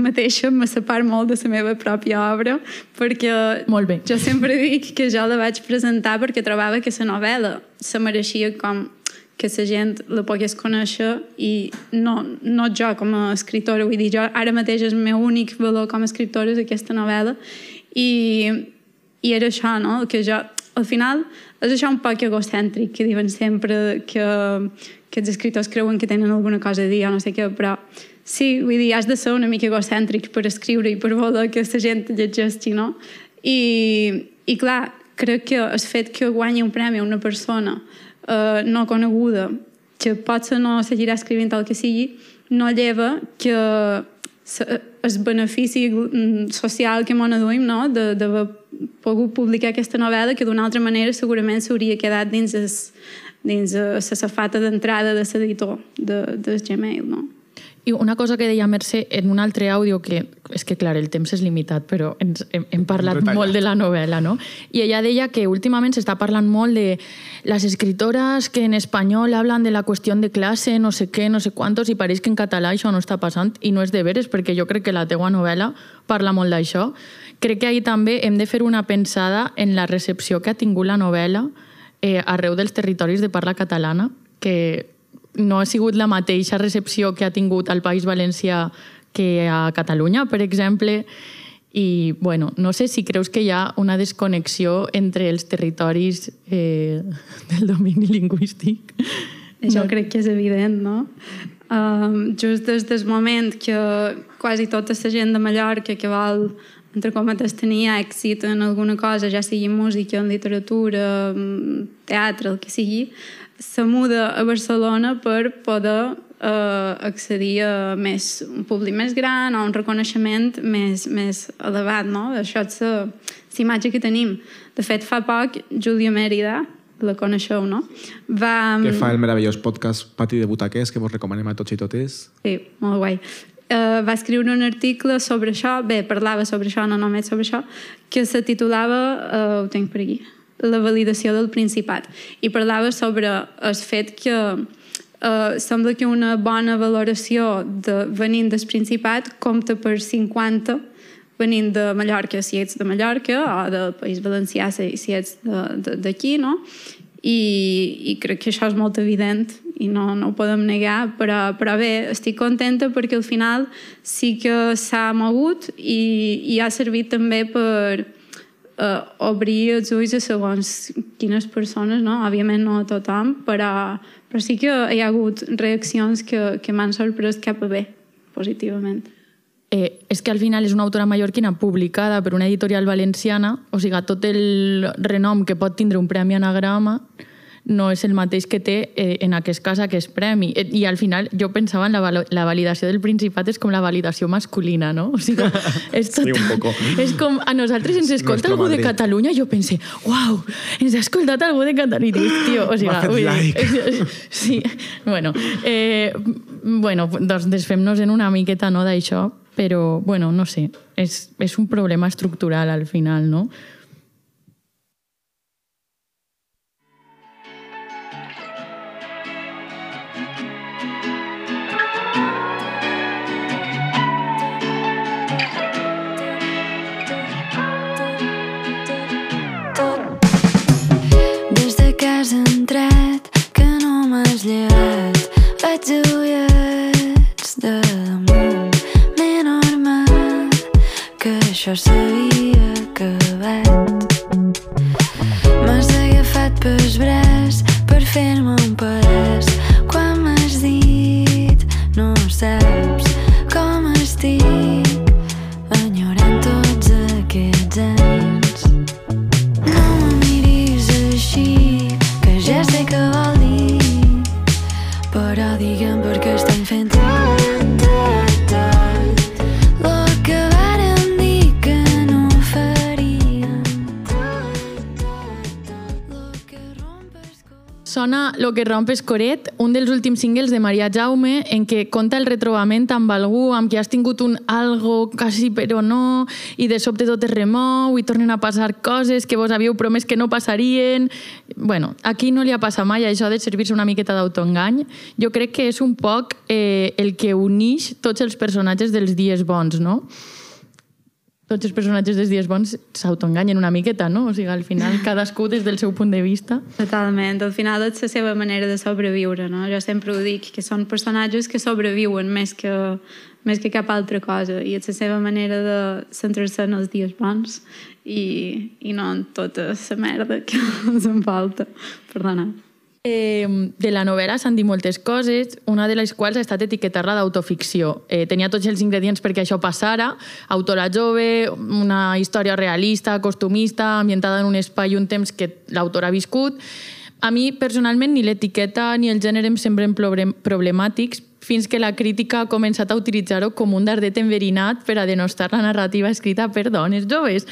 mateixa me separo molt de la meva pròpia obra perquè Molt bé. jo sempre dic que jo la vaig presentar perquè trobava que la novel·la se mereixia com que la gent la pogués conèixer i no, no jo com a escriptora, vull dir, jo ara mateix el meu únic valor com a escriptora és aquesta novel·la i, i era això, no? Que jo, al final, és això un poc egocèntric, que diuen sempre que, que els escriptors creuen que tenen alguna cosa a dir o no sé què, però sí, vull dir, has de ser una mica egocèntric per escriure i per voler que la gent llegeixi, no? I, i clar, crec que el fet que guanyi un premi una persona eh, no coneguda, que potser no seguirà escrivint el que sigui, no lleva que el benefici mm, social que m'ho duim, no? de- d'haver pogut publicar aquesta novel·la que d'una altra manera segurament s'hauria quedat dins es, dins la safata d'entrada de l'editor de, del Gmail, no? I una cosa que deia Mercè en un altre àudio, que és que, clar, el temps és limitat, però ens, hem, hem parlat Detallat. molt de la novel·la, no? I ella deia que últimament s'està parlant molt de les escritoras que en espanyol hablan de la qüestió de classe, no sé què, no sé quantos, i pareix que en català això no està passant, i no és de veres, perquè jo crec que la teua novel·la parla molt d'això. Crec que ahir també hem de fer una pensada en la recepció que ha tingut la novel·la eh, arreu dels territoris de parla catalana, que no ha sigut la mateixa recepció que ha tingut al País Valencià que a Catalunya, per exemple, I, bueno, no sé si creus que hi ha una desconnexió entre els territoris eh, del domini lingüístic. Això no. crec que és evident, no? Um, just des del moment que quasi tota la gent de Mallorca que vol entre cometes tenir èxit en alguna cosa, ja sigui música, en literatura, teatre, el que sigui, se muda a Barcelona per poder eh, accedir a més, un públic més gran o un reconeixement més, més elevat, no? Això és la imatge que tenim. De fet, fa poc, Júlia Mèrida, la coneixeu, no? Va... Que fa el meravellós podcast Pati de Butaquers, que vos recomanem a tots i totes. Sí, molt guai. Uh, va escriure un article sobre això, bé, parlava sobre això, no només sobre això, que se titulava, uh, ho tinc per aquí, la validació del Principat, i parlava sobre el fet que Uh, sembla que una bona valoració de, venint del Principat compta per 50 venint de Mallorca si ets de Mallorca o del País Valencià si ets d'aquí, no? I, I crec que això és molt evident i no, no ho podem negar, però, però bé, estic contenta perquè al final sí que s'ha mogut i, i ha servit també per uh, obrir els ulls a segons quines persones, no? Òbviament no a tothom, però, però sí que hi ha hagut reaccions que, que m'han sorprès cap a bé, positivament. Eh, és que al final és una autora mallorquina publicada per una editorial valenciana, o sigui, tot el renom que pot tindre un premi anagrama no és el mateix que té eh, en aquest cas aquest premi. Eh, I al final jo pensava en la, la validació del Principat és com la validació masculina, no? O sigui, [laughs] és, tot, sí, un poco. és com a nosaltres ens escolta algú de Catalunya jo pense, uau, ens ha escoltat algú de Catalunya. I tio, o sigui, ui, like. [laughs] sí, bueno, eh, bueno, doncs desfem-nos en una miqueta no, d'això, però, bueno, no sé, és, és un problema estructural al final, no? Entrat que no m'has llevat. Vaig ullets de damunt m'he normat que això s'havia acabat. M'has agafat pels braç per fer-me un pedaç. Quan m'has dit no saps com estic Lo que rompes coret, un dels últims singles de Maria Jaume, en què conta el retrobament amb algú amb qui has tingut un algo quasi però no, i de sobte tot es remou i tornen a passar coses que vos havíeu promès que no passarien. bueno, aquí no li ha passat mai això de servir-se una miqueta d'autoengany. Jo crec que és un poc eh, el que unix tots els personatges dels dies bons, no? Tots els personatges dels dies bons s'autoenganyen una miqueta, no? O sigui, al final cadascú des del seu punt de vista. Totalment, al final és la seva manera de sobreviure, no? Jo sempre ho dic, que són personatges que sobreviuen més que, més que cap altra cosa i és la seva manera de centrar-se en els dies bons i, i no en tota la merda que [laughs] els en falta. Perdona. Eh, de la novel·la s'han dit moltes coses, una de les quals ha estat etiquetar-la d'autoficció. Eh, tenia tots els ingredients perquè això passara, autora jove, una història realista, costumista, ambientada en un espai i un temps que l'autor ha viscut. A mi, personalment, ni l'etiqueta ni el gènere em semblen problem- problemàtics, fins que la crítica ha començat a utilitzar-ho com un dardet enverinat per a denostar la narrativa escrita per dones joves.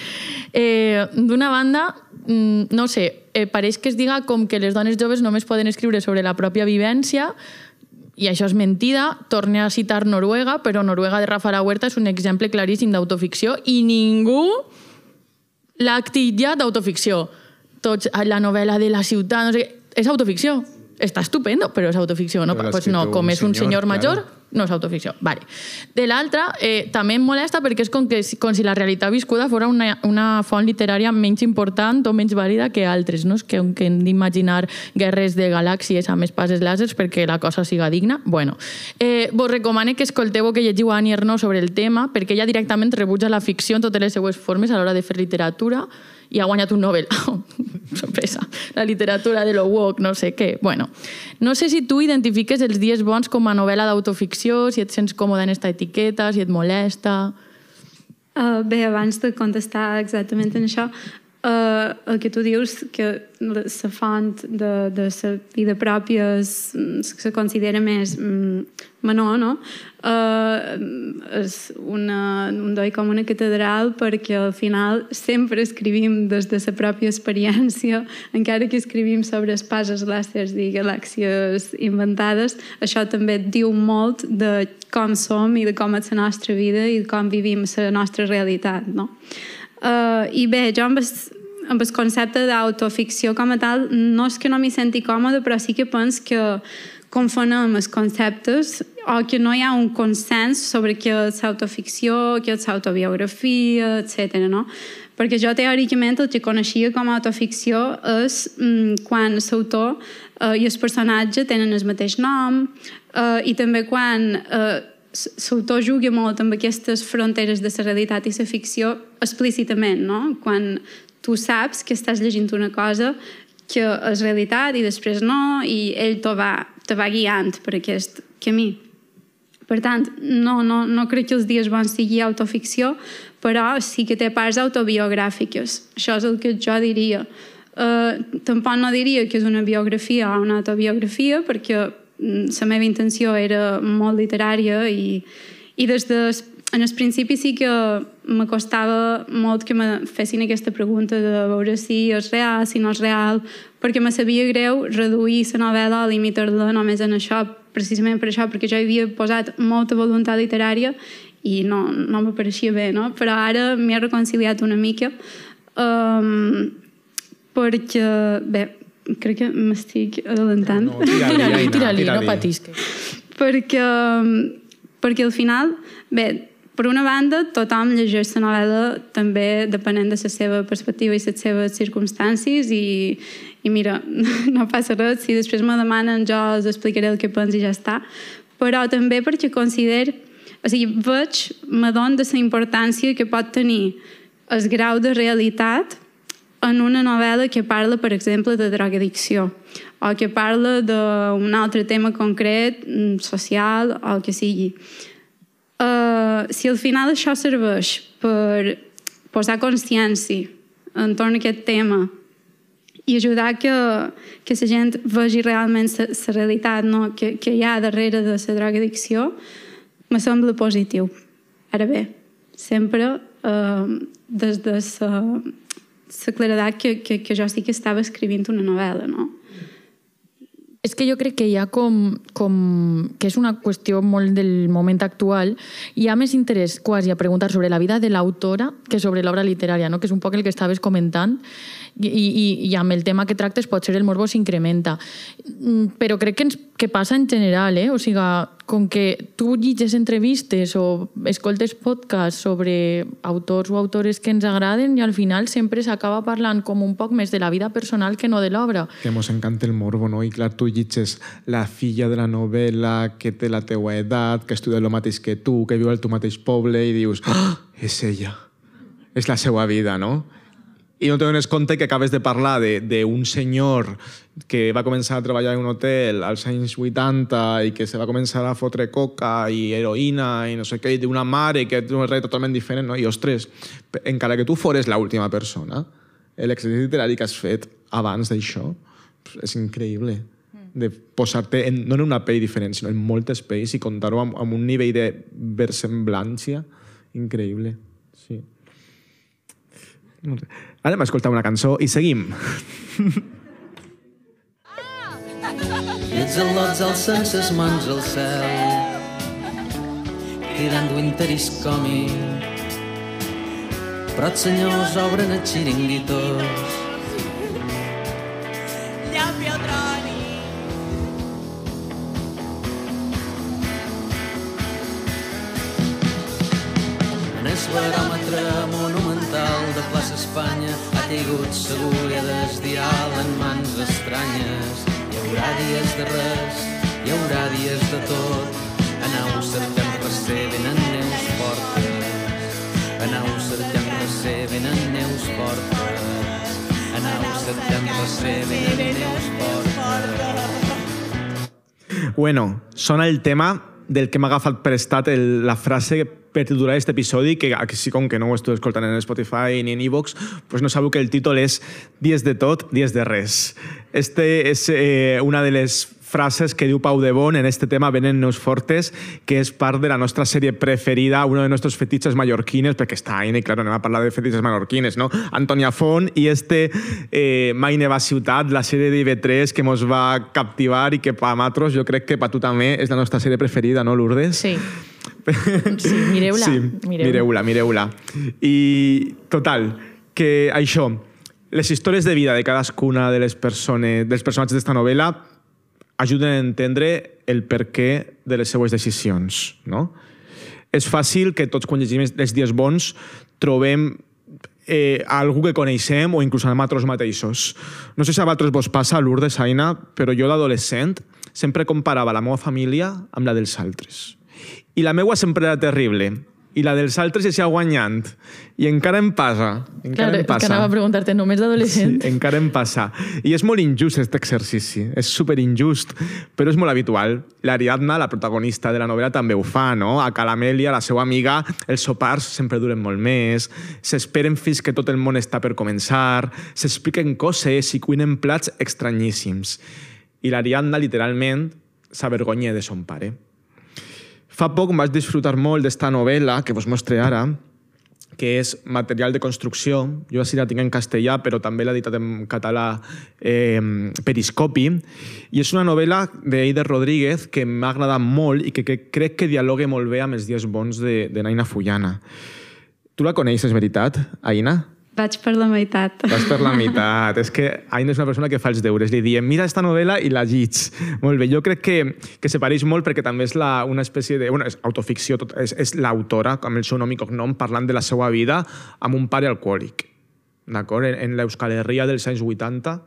Eh, D'una banda, mm, no sé, eh, pareix que es diga com que les dones joves només poden escriure sobre la pròpia vivència i això és mentida. Torne a citar Noruega, però Noruega de Rafa Huerta és un exemple claríssim d'autoficció i ningú l'ha titllat d'autoficció. Tots, la novel·la de la ciutat, no sé, és autoficció. Està estupendo, però és autoficció. No? Però Pues no, com un és un senyor, senyor major, claro. no és autoficció. Vale. De l'altra, eh, també em molesta perquè és com, que, com si la realitat viscuda fos una, una font literària menys important o menys vàlida que altres, no? És que, que hem d'imaginar guerres de galàxies amb espases làsers perquè la cosa siga digna. Bueno, eh, vos recomano que escolteu o que llegiu a Annie Ernaux sobre el tema perquè ella directament rebutja la ficció en totes les seues formes a l'hora de fer literatura i ha guanyat un Nobel. Oh, [laughs] sorpresa. La literatura de lo woke, no sé què. Bueno, no sé si tu identifiques els dies bons com a novel·la d'autoficció, si et sents còmode en esta etiqueta, si et molesta... Uh, bé, abans de contestar exactament en això, uh, el que tu dius que la font de, de la vida pròpia es, se considera més mm, menor, no? Uh, és una, un doi com una catedral perquè al final sempre escrivim des de la pròpia experiència, encara que escrivim sobre espases làsers i galàxies inventades, això també diu molt de com som i de com és la nostra vida i de com vivim la nostra realitat, no? Uh, I bé, jo amb el, amb el concepte d'autoficció com a tal, no és que no m'hi senti còmode, però sí que penso que confonem els conceptes o que no hi ha un consens sobre què és autoficció, què és autobiografia, etc. No? Perquè jo teòricament el que coneixia com a autoficció és mm, quan l'autor eh, i el personatge tenen el mateix nom eh, i també quan eh, l'autor juga molt amb aquestes fronteres de la realitat i la ficció explícitament, no? quan tu saps que estàs llegint una cosa que és realitat i després no, i ell te va, te va guiant per aquest camí. Per tant, no, no, no crec que els dies bons sigui autoficció, però sí que té parts autobiogràfiques. Això és el que jo diria. Uh, tampoc no diria que és una biografia o una autobiografia, perquè mm, la meva intenció era molt literària i, i des de en el principi sí que me costava molt que me fessin aquesta pregunta de veure si és real, si no és real, perquè me sabia greu reduir la novel·la o limitar-la només en això, precisament per això, perquè jo havia posat molta voluntat literària i no, no m'apareixia bé, no? Però ara m'he reconciliat una mica um, perquè, bé, crec que m'estic adelantant. No, no, tira-li, tira-li, no patisque. perquè, perquè al final, bé, per una banda, tothom llegeix la novel·la també depenent de la seva perspectiva i les seves circumstàncies i, i mira, [laughs] no passa res, si després me demanen jo els explicaré el que penso i ja està. Però també perquè considero, o sigui, veig, m'adon de la importància que pot tenir el grau de realitat en una novel·la que parla, per exemple, de drogadicció o que parla d'un altre tema concret, mm, social o que sigui. Uh, si al final això serveix per posar consciència entorn a aquest tema i ajudar que, que la gent vegi realment la realitat no? que, que hi ha darrere de la drogadicció, me sembla positiu. Ara bé, sempre uh, des de la claredat que, que, que jo sí que estava escrivint una novel·la, no? És que jo crec que hi ha com, com... que és una qüestió molt del moment actual. Hi ha més interès quasi a preguntar sobre la vida de l'autora que sobre l'obra literària, no? que és un poc el que estaves comentant i, i, i amb el tema que tractes pot ser el morbo s'incrementa. Mm, però crec que, ens, que passa en general, eh? o sigui, com que tu llitges entrevistes o escoltes podcasts sobre autors o autores que ens agraden i al final sempre s'acaba parlant com un poc més de la vida personal que no de l'obra. Que mos encanta el morbo, no? I clar, tu llitges la filla de la novel·la que té la teua edat, que estudia el mateix que tu, que viu al teu mateix poble i dius, ah, és ella, és la seva vida, no? I no dones compte que acabes de parlar d'un senyor que va començar a treballar en un hotel als anys 80 i que se va començar a fotre coca i heroïna i no sé què, i d'una mare que té un rei totalment diferent, no? I, ostres, encara que tu fores l'última persona, l'exercici literari que has fet abans d'això és increïble de posar-te en, no en una pell diferent, sinó en moltes pells i contar-ho amb, amb un nivell de versemblància increïble. Sí. Anem a escoltar una cançó i seguim. I els al·lots alcen ses mans al cel cridant winter is coming però els senyors obren els xiringuitos de plaça Espanya ha tingut segur i ha d'esdiral en mans estranyes. Hi haurà dies de res, hi haurà dies de tot. Aneu cercant recer, venen neus fortes. Aneu cercant recer, venen neus fortes. Aneu cercant recer, venen neus fortes. Bueno, sona el tema del que m'ha agafat prestat el, la frase per titular aquest episodi, que així com que no ho estic escoltant en Spotify ni en iVoox, pues no sabeu que el títol és Dies de tot, dies de res. Este és eh, una de les frases que diu Pau de Bon en este tema Venen Neus Fortes, que és part de la nostra sèrie preferida, uno de nostres fetitxes mallorquines, perquè està ahí, i claro, anem a parlar de fetitxes mallorquines, no? Antonia Font i este eh, Mai neva ciutat, la sèrie d'IV3 que mos va captivar i que pa matros jo crec que pa tu també és la nostra sèrie preferida, no, Lourdes? Sí. Sí, mireu-la. Sí, mireu-la. mireu-la. I, total, que això, les històries de vida de cadascuna de les persones, dels personatges d'esta novel·la ajuden a entendre el per què de les seues decisions, no? És fàcil que tots quan llegim els dies bons trobem eh, algú que coneixem o inclús a nosaltres mateixos. No sé si a vosaltres vos passa, Lourdes, Aina, però jo d'adolescent sempre comparava la meva família amb la dels altres. I la meua sempre era terrible. I la dels altres ja guanyant. I encara em passa. Encara Claro, em és que passa. anava a preguntar-te, només d'adolescent? Sí, encara em passa. I és molt injust aquest exercici, és super injust, però és molt habitual. L'Ariadna, la protagonista de la novel·la, també ho fa, no? A Calamèlia, la seva amiga, els sopars sempre duren molt més, s'esperen fins que tot el món està per començar, s'expliquen coses i cuinen plats estranyíssims. I l'Ariadna, literalment, s'avergonya de son pare. Fa poc vaig disfrutar molt d'esta novel·la que vos mostre ara, que és material de construcció. Jo així la tinc en castellà, però també l'he editat en català eh, Periscopi. I és una novel·la d'Eider Rodríguez que m'ha agradat molt i que, que crec que dialoga molt bé amb els dies bons de, de Naina Fullana. Tu la coneixes, veritat, Aina? Vaig per la meitat. Vas per la meitat. és que Aina és una persona que fa els deures. Li diem, mira esta novel·la i la llits. Molt bé. Jo crec que, que se pareix molt perquè també és la, una espècie de... Bueno, és autoficció, tot, és, és l'autora, amb el seu nom i cognom, parlant de la seva vida amb un pare alcohòlic. D'acord? En, en l'Euskal Herria dels anys 80,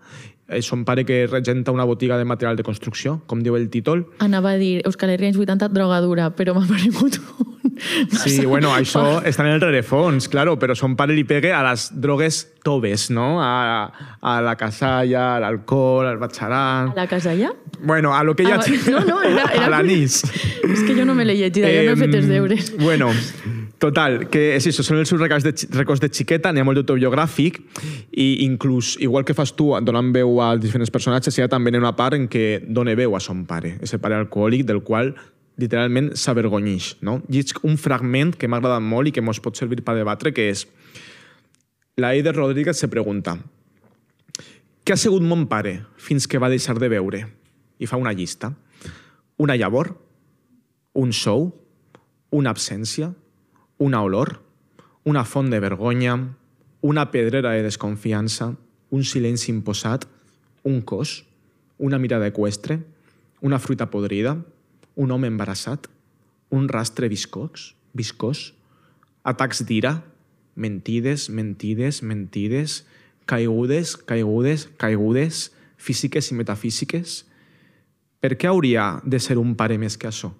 és un pare que regenta una botiga de material de construcció, com diu el títol, Anava a dir Euskal Herria anys 80, drogadura, però m'ha paregut un... Sí, [laughs] bueno, això està en el rerefons, claro, però son pare li pegue a les drogues toves, no? A, a la casalla, a l'alcohol, al batxaran... A la casalla? Bueno, a lo que Ah, ja... [laughs] va- no, no, era- era a l'anís. És que jo no me l'he llegit, ja no he fet els deures. Bueno, total, que és això, són els seus records de, records de xiqueta, n'hi ha molt d'autobiogràfic, i inclús, igual que fas tu, donant veu als diferents personatges, hi ha també una part en què dona veu a son pare, ese pare alcohòlic del qual literalment s'avergonyix. No? Llig un fragment que m'ha agradat molt i que mos pot servir per debatre, que és la Eider Rodríguez se pregunta què ha sigut mon pare fins que va deixar de veure? I fa una llista. Una llavor, un sou, una absència, una olor, una font de vergonya, una pedrera de desconfiança, un silenci imposat, un cos, una mirada equestre, una fruita podrida, un home embarassat, un rastre viscós, viscós, atacs d'ira, mentides, mentides, mentides, caigudes, caigudes, caigudes, físiques i metafísiques. Per què hauria de ser un pare més que això?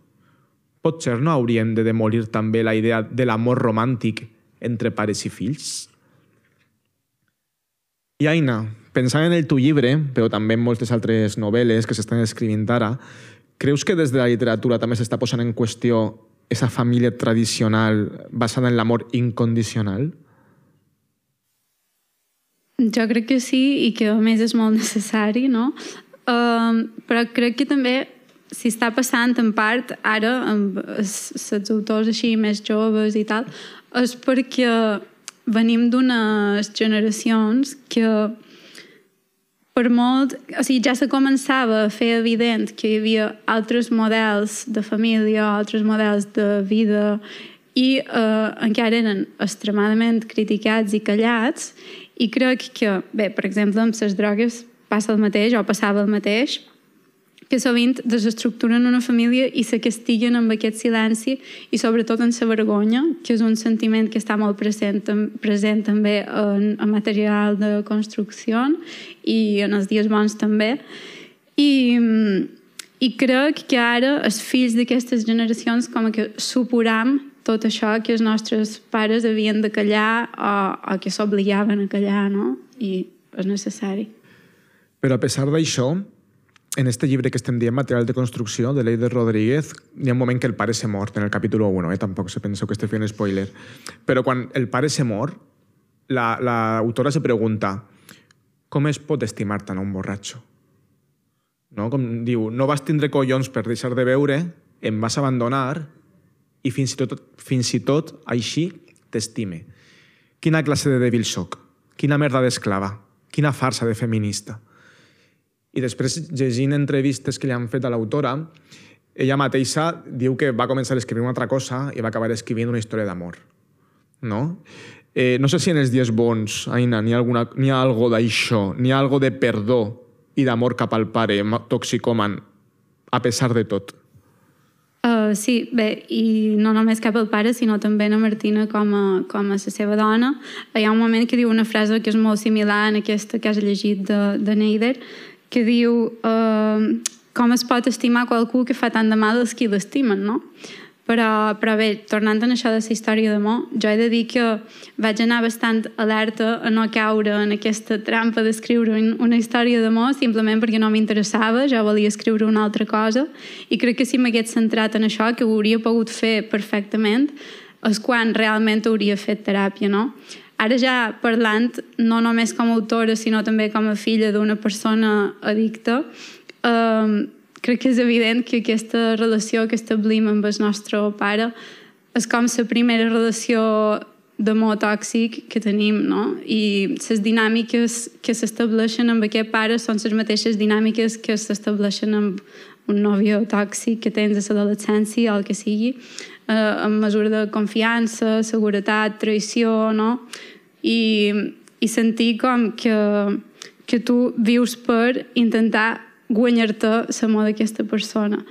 Potser no hauríem de demolir també la idea de l'amor romàntic entre pares i fills? I Aina, pensant en el teu llibre, però també en moltes altres novel·les que s'estan escrivint ara, creus que des de la literatura també s'està posant en qüestió esa família tradicional basada en l'amor incondicional? Jo crec que sí i que a més és molt necessari, no? Um, però crec que també si està passant en part ara amb els autors així més joves i tal, és perquè venim d'unes generacions que per molt... O sigui, ja se començava a fer evident que hi havia altres models de família, altres models de vida i eh, encara eren extremadament criticats i callats i crec que, bé, per exemple, amb les drogues passa el mateix o passava el mateix que sovint desestructuren una família i se castiguen amb aquest silenci i sobretot en la vergonya, que és un sentiment que està molt present, present també en, en material de construcció i en els dies bons també. I, i crec que ara els fills d'aquestes generacions com que supuram tot això que els nostres pares havien de callar o, o que s'obligaven a callar, no? I és necessari. Però a pesar d'això, en este llibre que estem dient, Material de construcció, de Leider Rodríguez, hi ha un moment que el pare se mort, en el capítol 1, eh? tampoc se penseu que estic fent spoiler. Però quan el pare se mor, l'autora la, se pregunta com es pot estimar tant a un borratxo? No? Com diu, no vas tindre collons per deixar de veure, em vas abandonar i fins i tot, fins i tot així t'estime. Quina classe de dèbil soc? Quina merda d'esclava? Quina farsa de feminista? I després, llegint entrevistes que li han fet a l'autora, ella mateixa diu que va començar a escriure una altra cosa i va acabar escrivint una història d'amor. No? Eh, no sé si en els dies bons, Aina, n'hi ha, alguna, n'hi ha algo d'això, n'hi ha algo de perdó i d'amor cap al pare toxicoman, a pesar de tot. Uh, sí, bé, i no només cap al pare, sinó també a Martina com a, com a la seva dona. Hi ha un moment que diu una frase que és molt similar en aquesta que has llegit de, de Neider, que diu uh, com es pot estimar qualcú que fa tant de mal als qui l'estimen, no? Però, però bé, tornant a això de la història d'amor, jo he de dir que vaig anar bastant alerta a no caure en aquesta trampa d'escriure una història d'amor simplement perquè no m'interessava, jo volia escriure una altra cosa i crec que si m'hagués centrat en això, que ho hauria pogut fer perfectament, és quan realment hauria fet teràpia, no? Ara ja parlant, no només com a autora, sinó també com a filla d'una persona addicta, eh, crec que és evident que aquesta relació que establim amb el nostre pare és com la primera relació d'amor tòxic que tenim, no? I les dinàmiques que s'estableixen amb aquest pare són les mateixes dinàmiques que s'estableixen amb un nòvio tòxic que tens a l'adolescència o el que sigui, eh, amb mesura de confiança, seguretat, traïció, no? I, i sentir com que, que tu vius per intentar guanyar-te l'amor d'aquesta persona.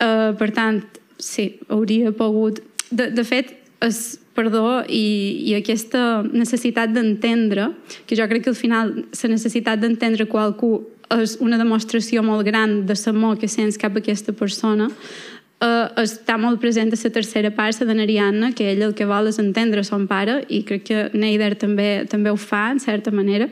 Uh, per tant, sí, hauria pogut... De, de fet, es perdó i, i aquesta necessitat d'entendre, que jo crec que al final la necessitat d'entendre qualcú és una demostració molt gran de l'amor que sents cap a aquesta persona, eh, està molt present a la tercera part, la de Narianna, que ell el que vol és entendre son pare, i crec que Neider també, també ho fa, en certa manera.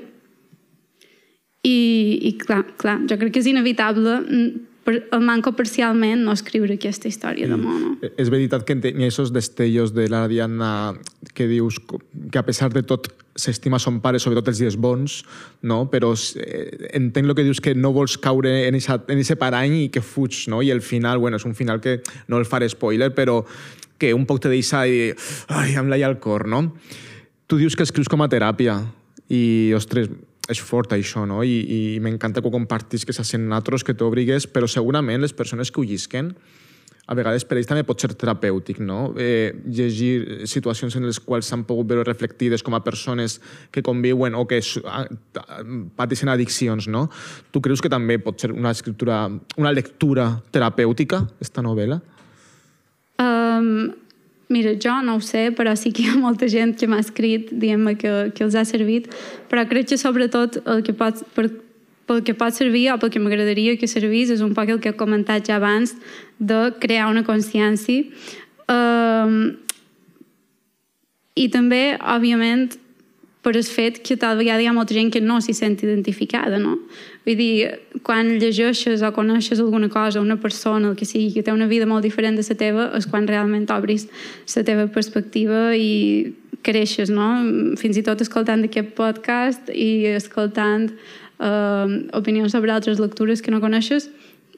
I, i clar, clar, jo crec que és inevitable mm, per, el manco parcialment no escriure aquesta història sí. d'amor. No? És veritat que ha aquests destellos de la Diana que dius que a pesar de tot s'estima son pare, sobretot els dies bons, no? però eh, entenc el que dius que no vols caure en aquest parany i que fuig, no? i el final, bueno, és un final que no el faré spoiler, però que un poc te deixa i ai, em laia el cor, no? Tu dius que escrius com a teràpia i, ostres, és fort això, no? I, i m'encanta que ho compartis, que se sent natros, que t'obrigues, però segurament les persones que ho llisquen a vegades per ells també pot ser terapèutic, no? Eh, llegir situacions en les quals s'han pogut veure reflectides com a persones que conviuen o que pateixen addiccions, no? Tu creus que també pot ser una escriptura, una lectura terapèutica, esta novel·la? Um, Mira, jo no ho sé, però sí que hi ha molta gent que m'ha escrit dient-me que, que els ha servit, però crec que sobretot el que pot, per, pel que pot servir o pel que m'agradaria que servís és un poc el que he comentat ja abans de crear una consciència um, i també, òbviament, per el fet que tal vegada hi ha molta gent que no s'hi sent identificada, no? Vull dir, quan llegeixes o coneixes alguna cosa, una persona, el que sigui, que té una vida molt diferent de la teva, és quan realment obris la teva perspectiva i creixes, no? Fins i tot escoltant aquest podcast i escoltant eh, opinions sobre altres lectures que no coneixes,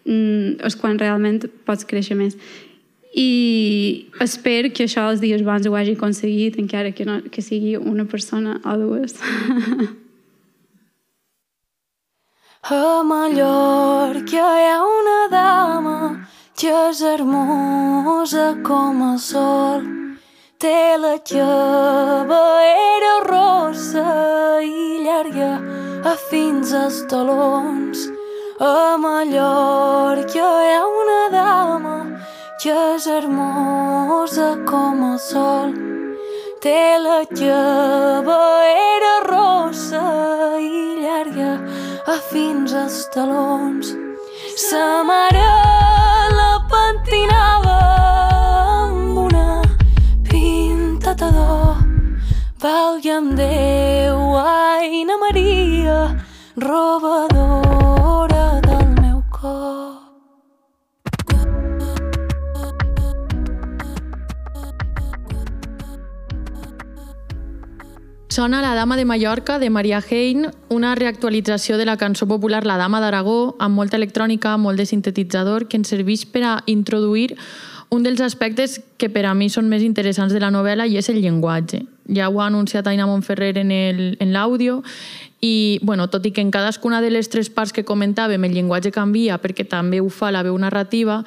mm, és quan realment pots créixer més i espero que això els dies bons ho hagi aconseguit encara que, no, que sigui una persona o dues [laughs] A Mallorca hi ha una dama que és hermosa com el sol té la era rossa i llarga a fins als talons A Mallorca hi ha una dama que és hermosa com el sol. Té la era a fins als talons. Sa mare la pentinava amb una pintata d'or. Valga'm Déu, Aina Maria, robadora Sona La Dama de Mallorca, de Maria Hein, una reactualització de la cançó popular La Dama d'Aragó, amb molta electrònica, molt de sintetitzador, que ens serveix per a introduir un dels aspectes que per a mi són més interessants de la novel·la i és el llenguatge. Ja ho ha anunciat Aina Montferrer en l'àudio i, bueno, tot i que en cadascuna de les tres parts que comentàvem el llenguatge canvia perquè també ho fa la veu narrativa,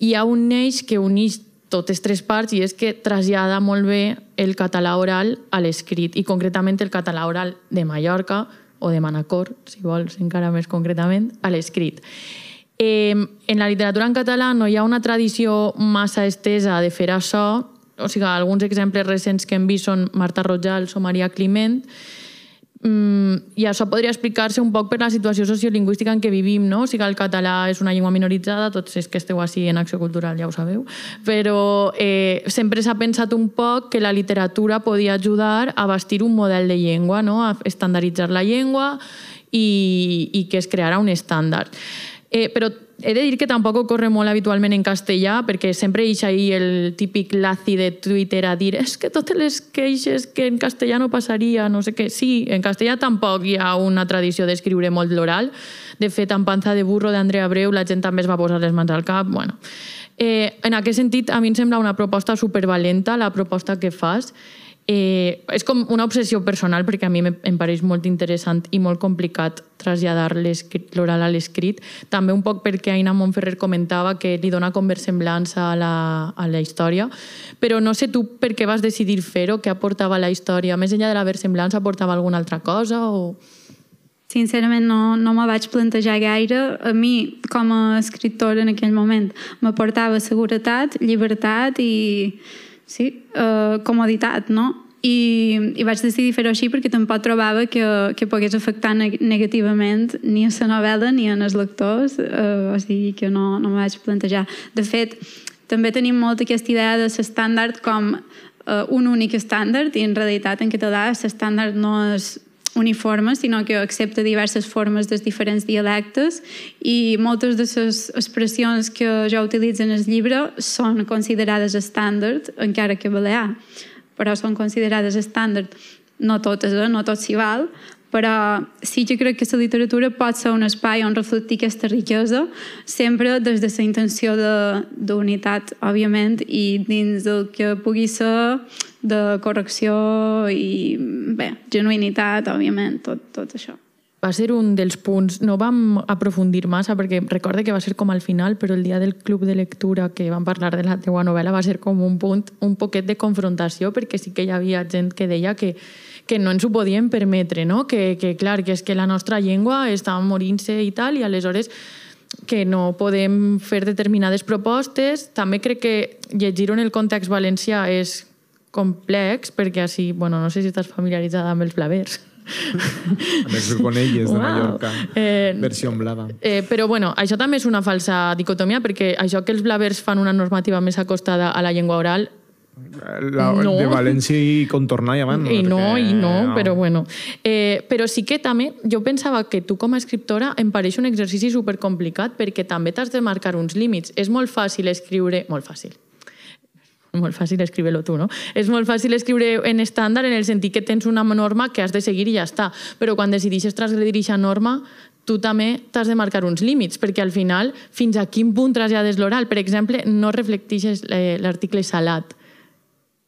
hi ha un eix que uneix totes tres parts i és que trasllada molt bé el català oral a l'escrit i concretament el català oral de Mallorca o de Manacor, si vols encara més concretament, a l'escrit. Eh, en la literatura en català no hi ha una tradició massa estesa de fer això, o sigui, alguns exemples recents que hem vist són Marta Rojals o Maria Climent, Mm, I això podria explicar-se un poc per la situació sociolingüística en què vivim, no? O sigui, el català és una llengua minoritzada, tots és que esteu així en Acció Cultural ja ho sabeu, però eh, sempre s'ha pensat un poc que la literatura podia ajudar a bastir un model de llengua, no? a estandarditzar la llengua i, i que es creara un estàndard. Eh, però he de dir que tampoc ocorre molt habitualment en castellà, perquè sempre hi ahí el típic lazi de Twitter a dir és que totes les queixes que en castellà no passaria, no sé què. Sí, en castellà tampoc hi ha una tradició d'escriure molt l'oral. De fet, en Panza de burro d'Andrea Breu la gent també es va posar les mans al cap. Bueno, eh, en aquest sentit, a mi em sembla una proposta supervalenta la proposta que fas Eh, és com una obsessió personal perquè a mi em pareix molt interessant i molt complicat traslladar l'oral a l'escrit. També un poc perquè Aina Montferrer comentava que li dona com versemblança a la, a la història, però no sé tu per què vas decidir fer-ho, què aportava la història. Més enllà de la versemblança, aportava alguna altra cosa? O... Sincerament no, no me vaig plantejar gaire. A mi, com a escriptora en aquell moment, m'aportava seguretat, llibertat i sí, uh, comoditat, no? I, i vaig decidir fer-ho així perquè tampoc trobava que, que pogués afectar negativament ni a la novel·la ni als lectors, uh, o sigui que no, no me vaig plantejar. De fet, també tenim molt aquesta idea de l'estàndard com uh, un únic estàndard i en realitat en català l'estàndard no és uniforme, sinó que accepta diverses formes dels diferents dialectes i moltes de les expressions que jo utilitzo en el llibre són considerades estàndard, encara que balear, però són considerades estàndard. No totes, eh? no tot s'hi val, però sí que crec que la literatura pot ser un espai on reflectir aquesta riquesa, sempre des de la intenció d'unitat, òbviament, i dins del que pugui ser de correcció i, bé, genuïnitat, òbviament, tot, tot això va ser un dels punts, no vam aprofundir massa perquè recorde que va ser com al final, però el dia del club de lectura que vam parlar de la teua novel·la va ser com un punt, un poquet de confrontació perquè sí que hi havia gent que deia que, que no ens ho podien permetre, no? Que, que clar, que és que la nostra llengua està morint-se i tal, i aleshores que no podem fer determinades propostes. També crec que llegir-ho en el context valencià és complex, perquè així, bueno, no sé si estàs familiaritzada amb els blavers. amb els conelles de Mallorca, eh, versió blava. Eh, però bueno, això també és una falsa dicotomia, perquè això que els blavers fan una normativa més acostada a la llengua oral la, no. de València i contornar i avant. I no, perquè, i no, no, però bueno. Eh, però sí que també, jo pensava que tu com a escriptora em pareix un exercici supercomplicat perquè també t'has de marcar uns límits. És molt fàcil escriure... Molt fàcil molt fàcil escriure-lo tu, no? És molt fàcil escriure en estàndard en el sentit que tens una norma que has de seguir i ja està. Però quan decideixes transgredir aquesta norma, tu també t'has de marcar uns límits, perquè al final, fins a quin punt trasllades l'oral? Per exemple, no reflecteixes eh, l'article salat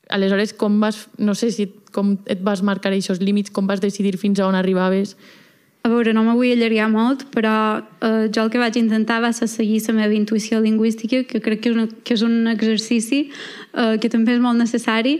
aleshores, com vas, no sé si com et vas marcar aquests límits, com vas decidir fins a on arribaves? A veure, no me vull allargar molt, però eh, jo el que vaig intentar va ser seguir la meva intuïció lingüística, que crec que és, una, que és un exercici eh, que també és molt necessari.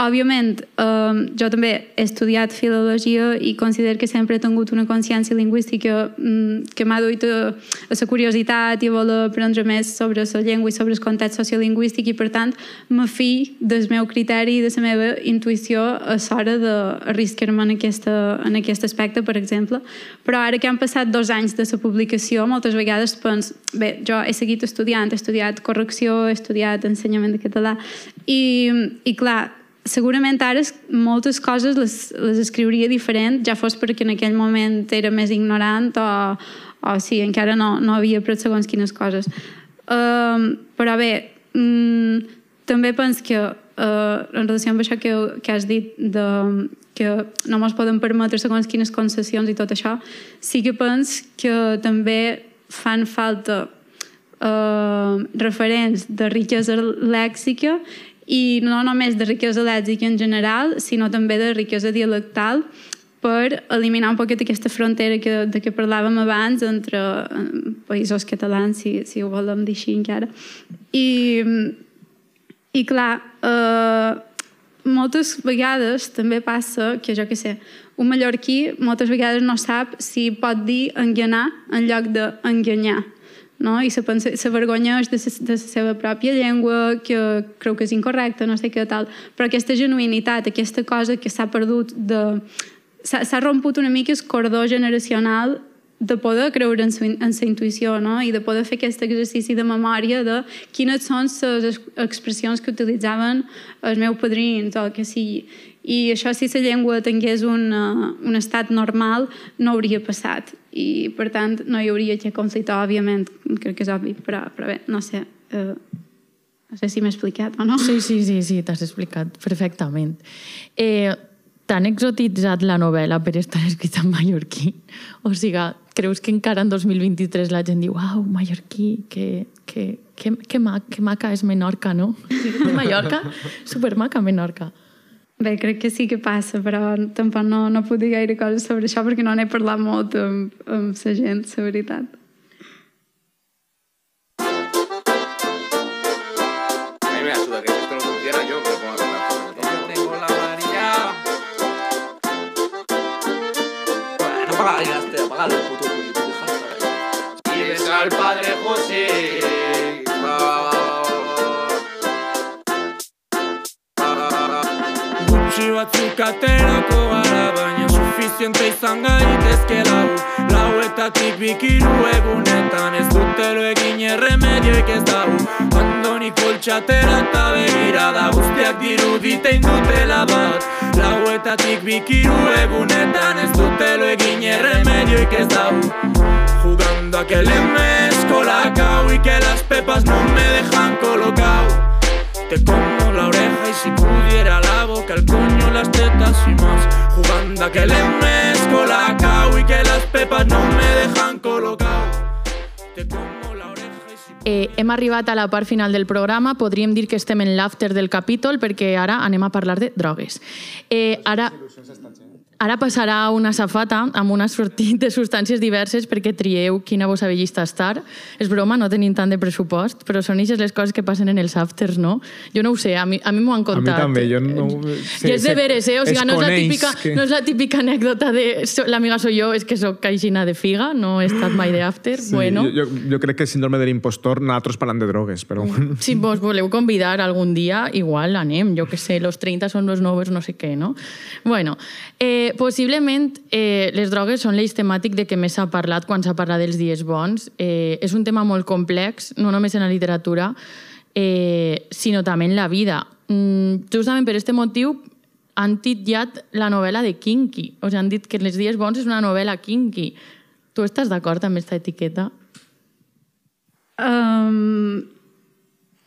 Òbviament, eh, jo també he estudiat filologia i considero que sempre he tingut una consciència lingüística mm, que m'ha duit a, a la curiositat i a voler aprendre més sobre la llengua i sobre el context sociolingüístic i, per tant, me fi del meu criteri i de la meva intuïció a l'hora d'arriscar-me en, aquesta, en aquest aspecte, per exemple. Però ara que han passat dos anys de la publicació, moltes vegades pens, bé, jo he seguit estudiant, he estudiat correcció, he estudiat ensenyament de català i, i clar, segurament ara moltes coses les, les escriuria diferent, ja fos perquè en aquell moment era més ignorant o, o sí, encara no, no havia pres segons quines coses. Um, però bé, um, també penso que uh, en relació amb això que, que has dit de, que no ens poden permetre segons quines concessions i tot això, sí que penso que també fan falta uh, referents de riquesa lèxica i no només de riquesa lèxica en general, sinó també de riquesa dialectal per eliminar un poquet aquesta frontera que, de què parlàvem abans entre eh, països catalans, si, si ho volem dir així encara. I, i clar, eh, moltes vegades també passa que, jo que sé, un mallorquí moltes vegades no sap si pot dir enganar en lloc d'enganyar no? i se, se vergonya de, de la seva pròpia llengua, que creu que és incorrecta, no sé què tal. Però aquesta genuïnitat, aquesta cosa que s'ha perdut de... S'ha romput una mica el cordó generacional de poder creure en, en la intuïció no? i de poder fer aquest exercici de memòria de quines són les expressions que utilitzaven els meus padrins o el que sigui. I això, si la llengua tingués un, uh, un estat normal, no hauria passat. I, per tant, no hi hauria aquest conflicte, òbviament, crec que és obvi, però, però bé, no sé... Uh, no sé si m'he explicat o no. Sí, sí, sí, sí t'has explicat perfectament. Eh, T'han exotitzat la novel·la per estar escrita en mallorquí? O sigui, creus que encara en 2023 la gent diu «Uau, mallorquí, que, que, que, que, maca, que maca és Menorca, no?» [laughs] Mallorca, supermaca Menorca. Bé, crec que sí que passa, però tampoc no, no puc dir gaire coses sobre això perquè no n'he parlat molt amb, amb la gent, la veritat. Batzuk aterako gara baina sufiziente izan gaitezke lau. Lauetatik bikiru egunetan ez dutelo egin erremedioik ez dau Andoni koltxatera eta begirada guztiak diruditein dutela bat. Lauetatik bikiru egunetan ez dutelo egin erremedioik ez dau Jugando a que le mezco la cao y que las pepas no me dejan colocado Jugando a que le mezco la cao y que las pepas no me dejan colocado. Te como la oreja y si Eh, hem arribat a la part final del programa. Podríem dir que estem en l'after del capítol perquè ara anem a parlar de drogues. Eh, ara, ara passarà una safata amb un assortit de substàncies diverses perquè trieu quina vostra llista estar. És broma, no tenim tant de pressupost, però són eixes les coses que passen en els afters, no? Jo no ho sé, a mi, a mi m'ho han A mi contat. també, jo no... I és de veres, eh? O sigui, no és, la típica, que- no és la típica anècdota de l'amiga soy jo, és que sóc caixina de figa, no he estat mai de after. Sí, bueno, jo, jo, crec que síndrome de l'impostor, nosaltres parlant de drogues, però... bueno. si vos voleu convidar algun dia, igual anem, jo que sé, los 30 són los novos, no sé què, no? Bueno, eh, possiblement eh, les drogues són l'eix temàtic de què més s'ha parlat quan s'ha parlat dels dies bons. Eh, és un tema molt complex, no només en la literatura, eh, sinó també en la vida. Mm, justament per aquest motiu han titllat la novel·la de kinky. O sigui, han dit que Les dies bons és una novel·la kinky. Tu estàs d'acord amb aquesta etiqueta? Um,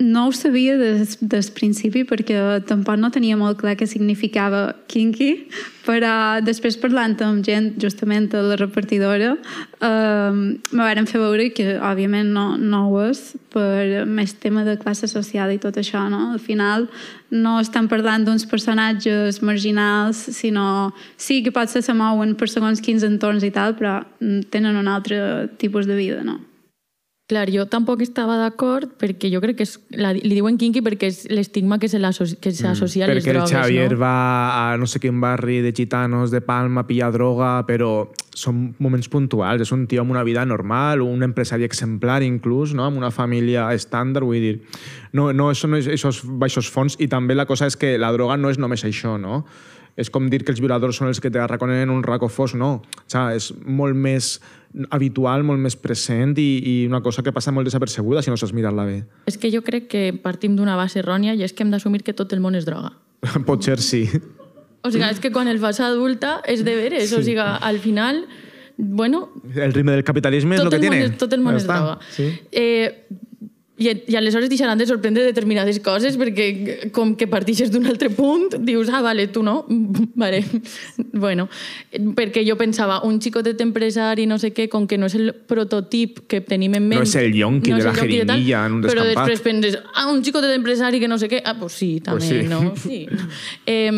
no ho sabia des, des principi perquè tampoc no tenia molt clar què significava kinky, però després parlant amb gent justament a la repartidora um, me varen fer veure que òbviament no, no ho és per més tema de classe social i tot això, no? Al final no estan parlant d'uns personatges marginals, sinó sí que potser se mouen per segons quins entorns i tal, però tenen un altre tipus de vida, no? Clar, jo tampoc estava d'acord perquè jo crec que és, la, li diuen kinky perquè és l'estigma que se s'associa a les Mm, Perquè el drogues, Xavier no? va a no sé quin barri de gitanos de Palma a pillar droga, però són moments puntuals. És un tio amb una vida normal, un empresari exemplar inclús, no? amb una família estàndard, vull dir... No, no, això no és aquests baixos fons i també la cosa és que la droga no és només això, no? És com dir que els violadors són els que t'arraconen en un racó fos, no. O sigui, és molt més habitual, molt més present i, i una cosa que passa molt desapercebuda si no saps mirar-la bé. És que jo crec que partim d'una base errònia i és que hem d'assumir que tot el món és droga. [laughs] Pot ser sí. O sigui, és que quan el fas adulta és de veres. Sí. O sigui, al final, bueno, El ritme del capitalisme és el que tiene. és, tot el món Ja és droga. Sí. Eh, i, I aleshores deixaran de sorprendre determinades coses perquè com que partixes d'un altre punt dius, ah, vale, tu no? [laughs] vale. bueno, perquè jo pensava, un xicotet empresari, no sé què, com que no és el prototip que tenim en ment... No és el yonqui de és la jeringuilla en un Però descampat. després penses, ah, un xicotet empresari que no sé què... Ah, pues sí, també, sí. no? Sí. [laughs] Eh,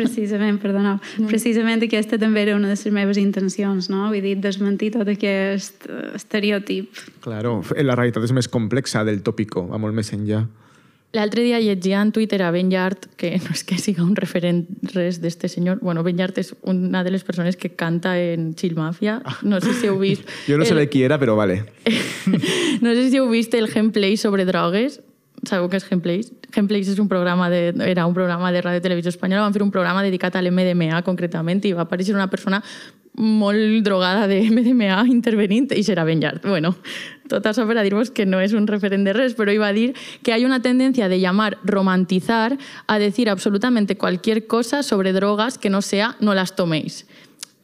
Precisament, perdoneu. Precisament aquesta també era una de les meves intencions, no? Vull dir, desmentir tot aquest eh, estereotip. Claro, la realitat és més complexa del tòpico, va molt més enllà. L'altre dia llegia en Twitter a Ben Yard, que no és que siga un referent res d'este senyor, bueno, Ben Yard és una de les persones que canta en Chill Mafia, no sé si heu vist... [laughs] Jo no sé el, de qui era, però vale. [laughs] no sé si heu vist el gameplay sobre drogues, sabeu què és Gameplays? Gameplays és un programa de, era un programa de ràdio televisió espanyola, van fer un programa dedicat a l'MDMA concretament i va aparèixer una persona molt drogada de MDMA intervenint i serà ben llarg. Bueno, tot això per a dir-vos que no és un referent de res, però iba a dir que hay una tendencia de llamar romantizar a decir absolutamente cualquier cosa sobre drogas que no sea no las toméis.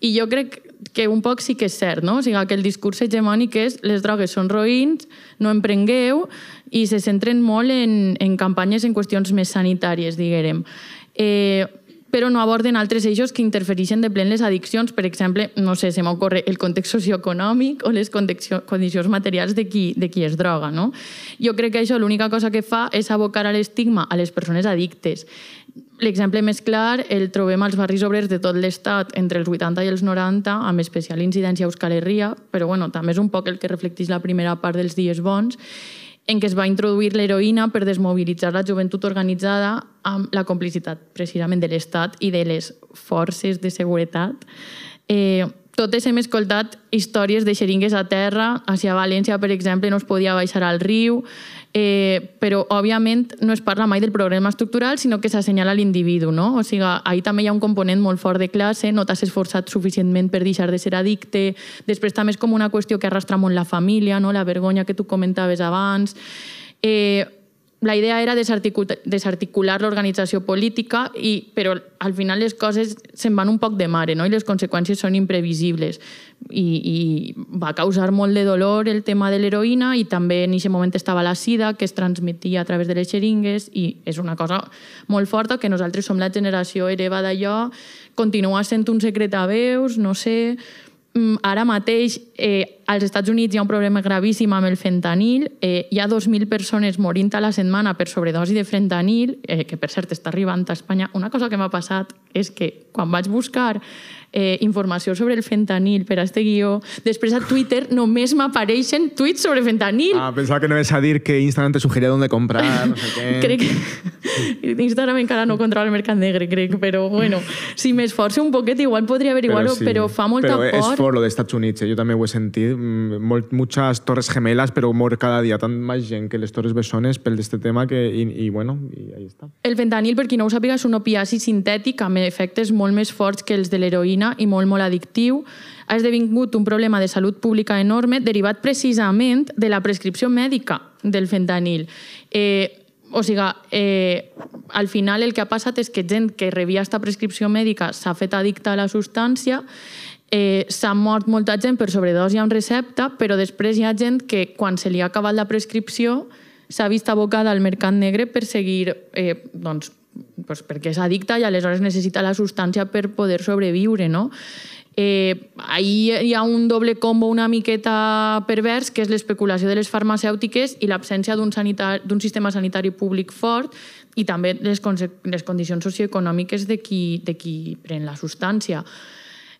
I jo crec que un poc sí que és cert, no? O sigui, que discurs hegemònic és les drogues són roïns, no en prengueu, i se centren molt en, en campanyes en qüestions més sanitàries, diguem. Eh, però no aborden altres eixos que interfereixen de plen les addiccions. Per exemple, no sé, se m'ocorre el context socioeconòmic o les condicio- condicions materials de qui, de qui es droga. No? Jo crec que això l'única cosa que fa és abocar l'estigma a les persones addictes. L'exemple més clar el trobem als barris obrers de tot l'Estat entre els 80 i els 90, amb especial incidència a Euskal Herria, però bueno, també és un poc el que reflecteix la primera part dels dies bons, en què es va introduir l'heroïna per desmobilitzar la joventut organitzada amb la complicitat precisament de l'Estat i de les forces de seguretat. Eh, totes hem escoltat històries de xeringues a terra, hacia València, per exemple, no es podia baixar al riu, eh, però, òbviament, no es parla mai del problema estructural, sinó que s'assenyala l'individu, no? O sigui, ahir també hi ha un component molt fort de classe, no t'has esforçat suficientment per deixar de ser addicte, després també és com una qüestió que arrastra molt la família, no? la vergonya que tu comentaves abans... Eh, la idea era desarticular, desarticular l'organització política, i, però al final les coses se'n van un poc de mare no? i les conseqüències són imprevisibles. I, I va causar molt de dolor el tema de l'heroïna i també en aquest moment estava la sida que es transmetia a través de les xeringues i és una cosa molt forta que nosaltres som la generació hereva d'allò, continua sent un secret a veus, no sé... Mm, Ara mateix eh, als Estats Units hi ha un problema gravíssim amb el fentanil. Eh, hi ha 2.000 persones morint a la setmana per sobredosi de fentanil, eh, que per cert està arribant a Espanya. Una cosa que m'ha passat és que quan vaig buscar eh, informació sobre el fentanil per a este guió, després a Twitter només m'apareixen tuits sobre fentanil. Ah, pensaba que no ibas a decir que Instagram te sugería dónde comprar, no sé qué. [laughs] Crec que [laughs] Instagram encara no controla el mercat negre, crec, però bueno, si m'esforço un poquet igual podria averiguar-ho, però, sí. fa molta Pero es por. por lo de Estados Unidos, eh, yo también ho he sentit. mm, molt- muchas torres gemelas, pero mor cada día tan más gent que les torres bessones pel d'este tema que, y, y bueno, y ahí está. El fentanil, per qui no ho sàpiga, és un opiaci sintètic amb efectes molt més forts que els de l'heroïna i molt, molt addictiu. Ha esdevingut un problema de salut pública enorme derivat precisament de la prescripció mèdica del fentanil. Eh, o sigui, eh, al final el que ha passat és que gent que rebia aquesta prescripció mèdica s'ha fet addicta a la substància eh, s'ha mort molta gent per sobredosi amb recepta, però després hi ha gent que quan se li ha acabat la prescripció s'ha vist abocada al mercat negre per seguir, eh, doncs, doncs perquè és addicta i aleshores necessita la substància per poder sobreviure, no? Eh, ahí hi ha un doble combo una miqueta pervers, que és l'especulació de les farmacèutiques i l'absència d'un d'un sistema sanitari públic fort i també les, les condicions socioeconòmiques de qui, de qui pren la substància.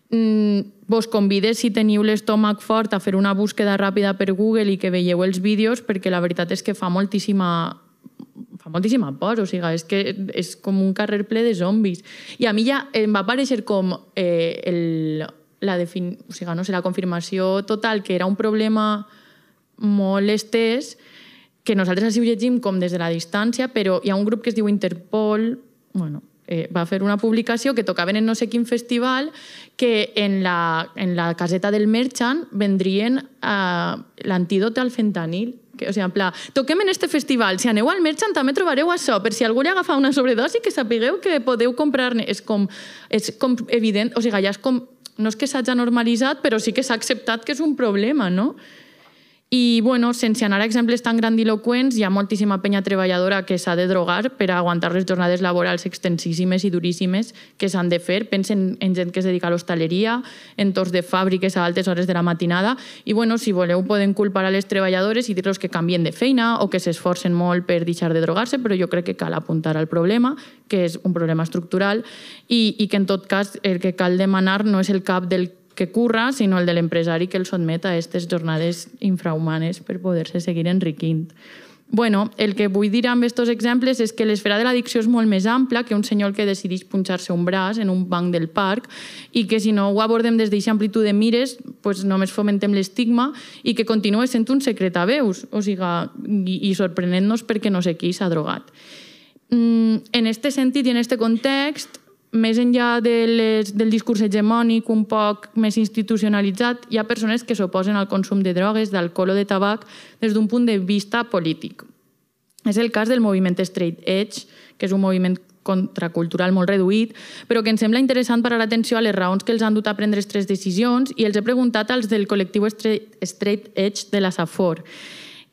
Mm, vos convide, si teniu l'estómac fort, a fer una búsqueda ràpida per Google i que veieu els vídeos, perquè la veritat és que fa moltíssima fa moltíssima por, o sigui, és que és com un carrer ple de zombis. I a mi ja em va aparèixer com eh, el, la, defin... o sigui, no sé, la confirmació total que era un problema molt estès, que nosaltres així ho llegim com des de la distància, però hi ha un grup que es diu Interpol, bueno, eh, va fer una publicació que tocaven en no sé quin festival que en la, en la caseta del Merchant vendrien eh, l'antídot al fentanil que, o sigui, en pla, toquem en este festival, si aneu al Merchant també trobareu això, per si algú li agafa una sobredosi, que sapigueu que podeu comprar-ne. És com, és com evident, o sigui, ja és com, no és que s'hagi normalitzat, però sí que s'ha acceptat que és un problema, no? I, bueno, sense anar a exemples tan grandiloquents, hi ha moltíssima penya treballadora que s'ha de drogar per aguantar les jornades laborals extensíssimes i duríssimes que s'han de fer. Pensen en gent que es dedica a l'hostaleria, en torns de fàbriques a altes hores de la matinada. I, bueno, si voleu, poden culpar a les treballadores i dir-los que canvien de feina o que s'esforcen molt per deixar de drogar-se, però jo crec que cal apuntar al problema, que és un problema estructural, i, i que, en tot cas, el que cal demanar no és el cap del que curra, sinó el de l'empresari que el sotmet a aquestes jornades infrahumanes per poder-se seguir enriquint. Bueno, el que vull dir amb aquests exemples és que l'esfera de l'addicció és molt més ampla que un senyor que decideix punxar-se un braç en un banc del parc i que si no ho abordem des d'aquesta amplitud de mires pues només fomentem l'estigma i que continua sent un secret a veus, o sigui, i, i sorprenent-nos perquè no sé qui s'ha drogat. Mm, en este sentit i en este context, més enllà de les, del discurs hegemònic un poc més institucionalitzat, hi ha persones que s'oposen al consum de drogues, d'alcohol o de tabac des d'un punt de vista polític. És el cas del moviment Straight Edge, que és un moviment contracultural molt reduït, però que em sembla interessant parar l'atenció a les raons que els han dut a prendre aquestes decisions i els he preguntat als del col·lectiu Straight Edge de la Safor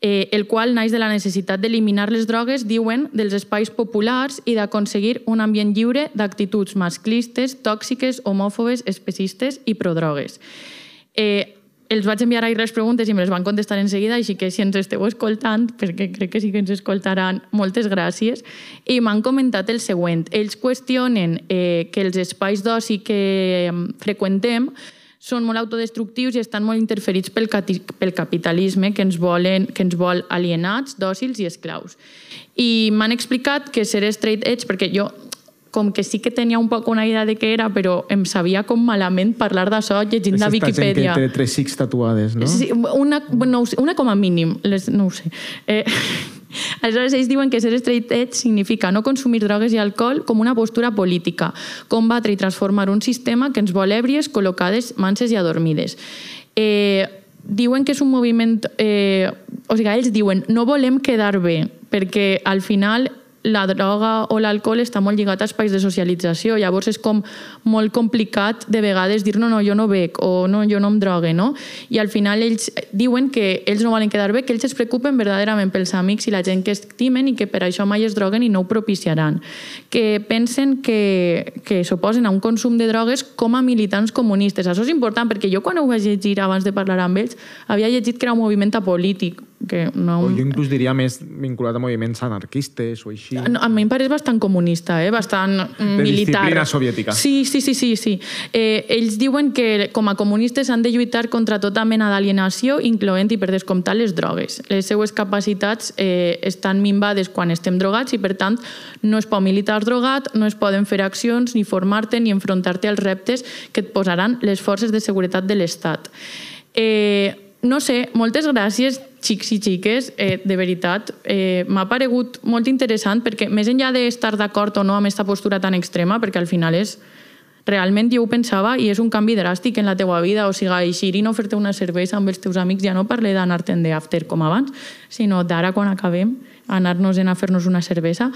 eh, el qual naix de la necessitat d'eliminar les drogues, diuen, dels espais populars i d'aconseguir un ambient lliure d'actituds masclistes, tòxiques, homòfobes, especistes i prodrogues. Eh, els vaig enviar ahir les preguntes i me les van contestar en seguida, així que si ens esteu escoltant, perquè crec que sí que ens escoltaran, moltes gràcies, i m'han comentat el següent. Ells qüestionen eh, que els espais d'oci que freqüentem són molt autodestructius i estan molt interferits pel, pel capitalisme que ens, volen, que ens vol alienats, dòcils i esclaus. I m'han explicat que ser straight edge, perquè jo com que sí que tenia un poc una idea de què era, però em sabia com malament parlar d'això llegint la Viquipèdia. És gent que té tres X tatuades, no? Sí, una, no sé, una com a mínim, les, no ho sé. Eh, Aleshores, ells diuen que ser straight edge significa no consumir drogues i alcohol com una postura política, combatre i transformar un sistema que ens vol èbries, col·locades, manses i adormides. Eh, diuen que és un moviment... Eh, o sigui, ells diuen no volem quedar bé, perquè al final la droga o l'alcohol està molt lligat a espais de socialització, llavors és com molt complicat de vegades dir no, no, jo no bec o no, jo no em drogue, no? I al final ells diuen que ells no volen quedar bé, que ells es preocupen verdaderament pels amics i la gent que estimen i que per això mai es droguen i no ho propiciaran. Que pensen que, que s'oposen a un consum de drogues com a militants comunistes. Això és important perquè jo quan ho vaig llegir abans de parlar amb ells havia llegit que era un moviment apolític, que no... O jo inclús diria més vinculat a moviments anarquistes o així. No, a mi em pareix bastant comunista, eh? bastant de militar. De disciplina soviètica. Sí, sí, sí. sí, sí. Eh, ells diuen que com a comunistes han de lluitar contra tota mena d'alienació, incloent i per descomptar les drogues. Les seues capacitats eh, estan minvades quan estem drogats i, per tant, no es pot militar drogat, no es poden fer accions, ni formar-te, ni enfrontar-te als reptes que et posaran les forces de seguretat de l'Estat. Eh, no sé, moltes gràcies, xics i xiques, eh, de veritat. Eh, M'ha paregut molt interessant perquè, més enllà d'estar d'acord o no amb aquesta postura tan extrema, perquè al final és... Realment jo ho pensava i és un canvi dràstic en la teua vida, o sigui, eixir i no fer-te una cervesa amb els teus amics, ja no parle d'anar-te'n d'after com abans, sinó d'ara quan acabem, anar-nos a fer-nos una cervesa.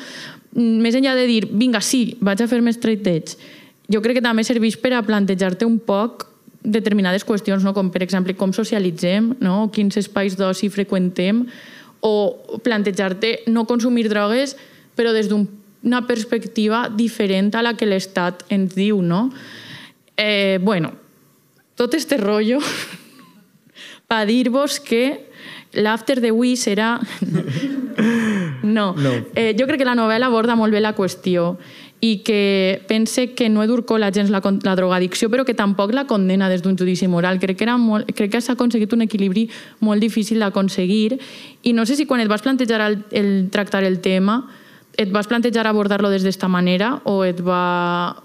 Més enllà de dir, vinga, sí, vaig a fer-me straight edge, jo crec que també serveix per a plantejar-te un poc determinades qüestions, no? com per exemple com socialitzem, no? quins espais d'oci freqüentem, o plantejar-te no consumir drogues però des d'una perspectiva diferent a la que l'Estat ens diu. No? Eh, bueno, tot este rollo per [laughs] dir-vos que l'after d'avui serà... [laughs] No. no. Eh, jo crec que la novel·la aborda molt bé la qüestió i que pense que no edurcola gens la, la drogadicció, però que tampoc la condena des d'un judici moral. Crec que, era molt, crec que s'ha aconseguit un equilibri molt difícil d'aconseguir i no sé si quan et vas plantejar el, el tractar el tema et vas plantejar abordar-lo des d'esta manera o et va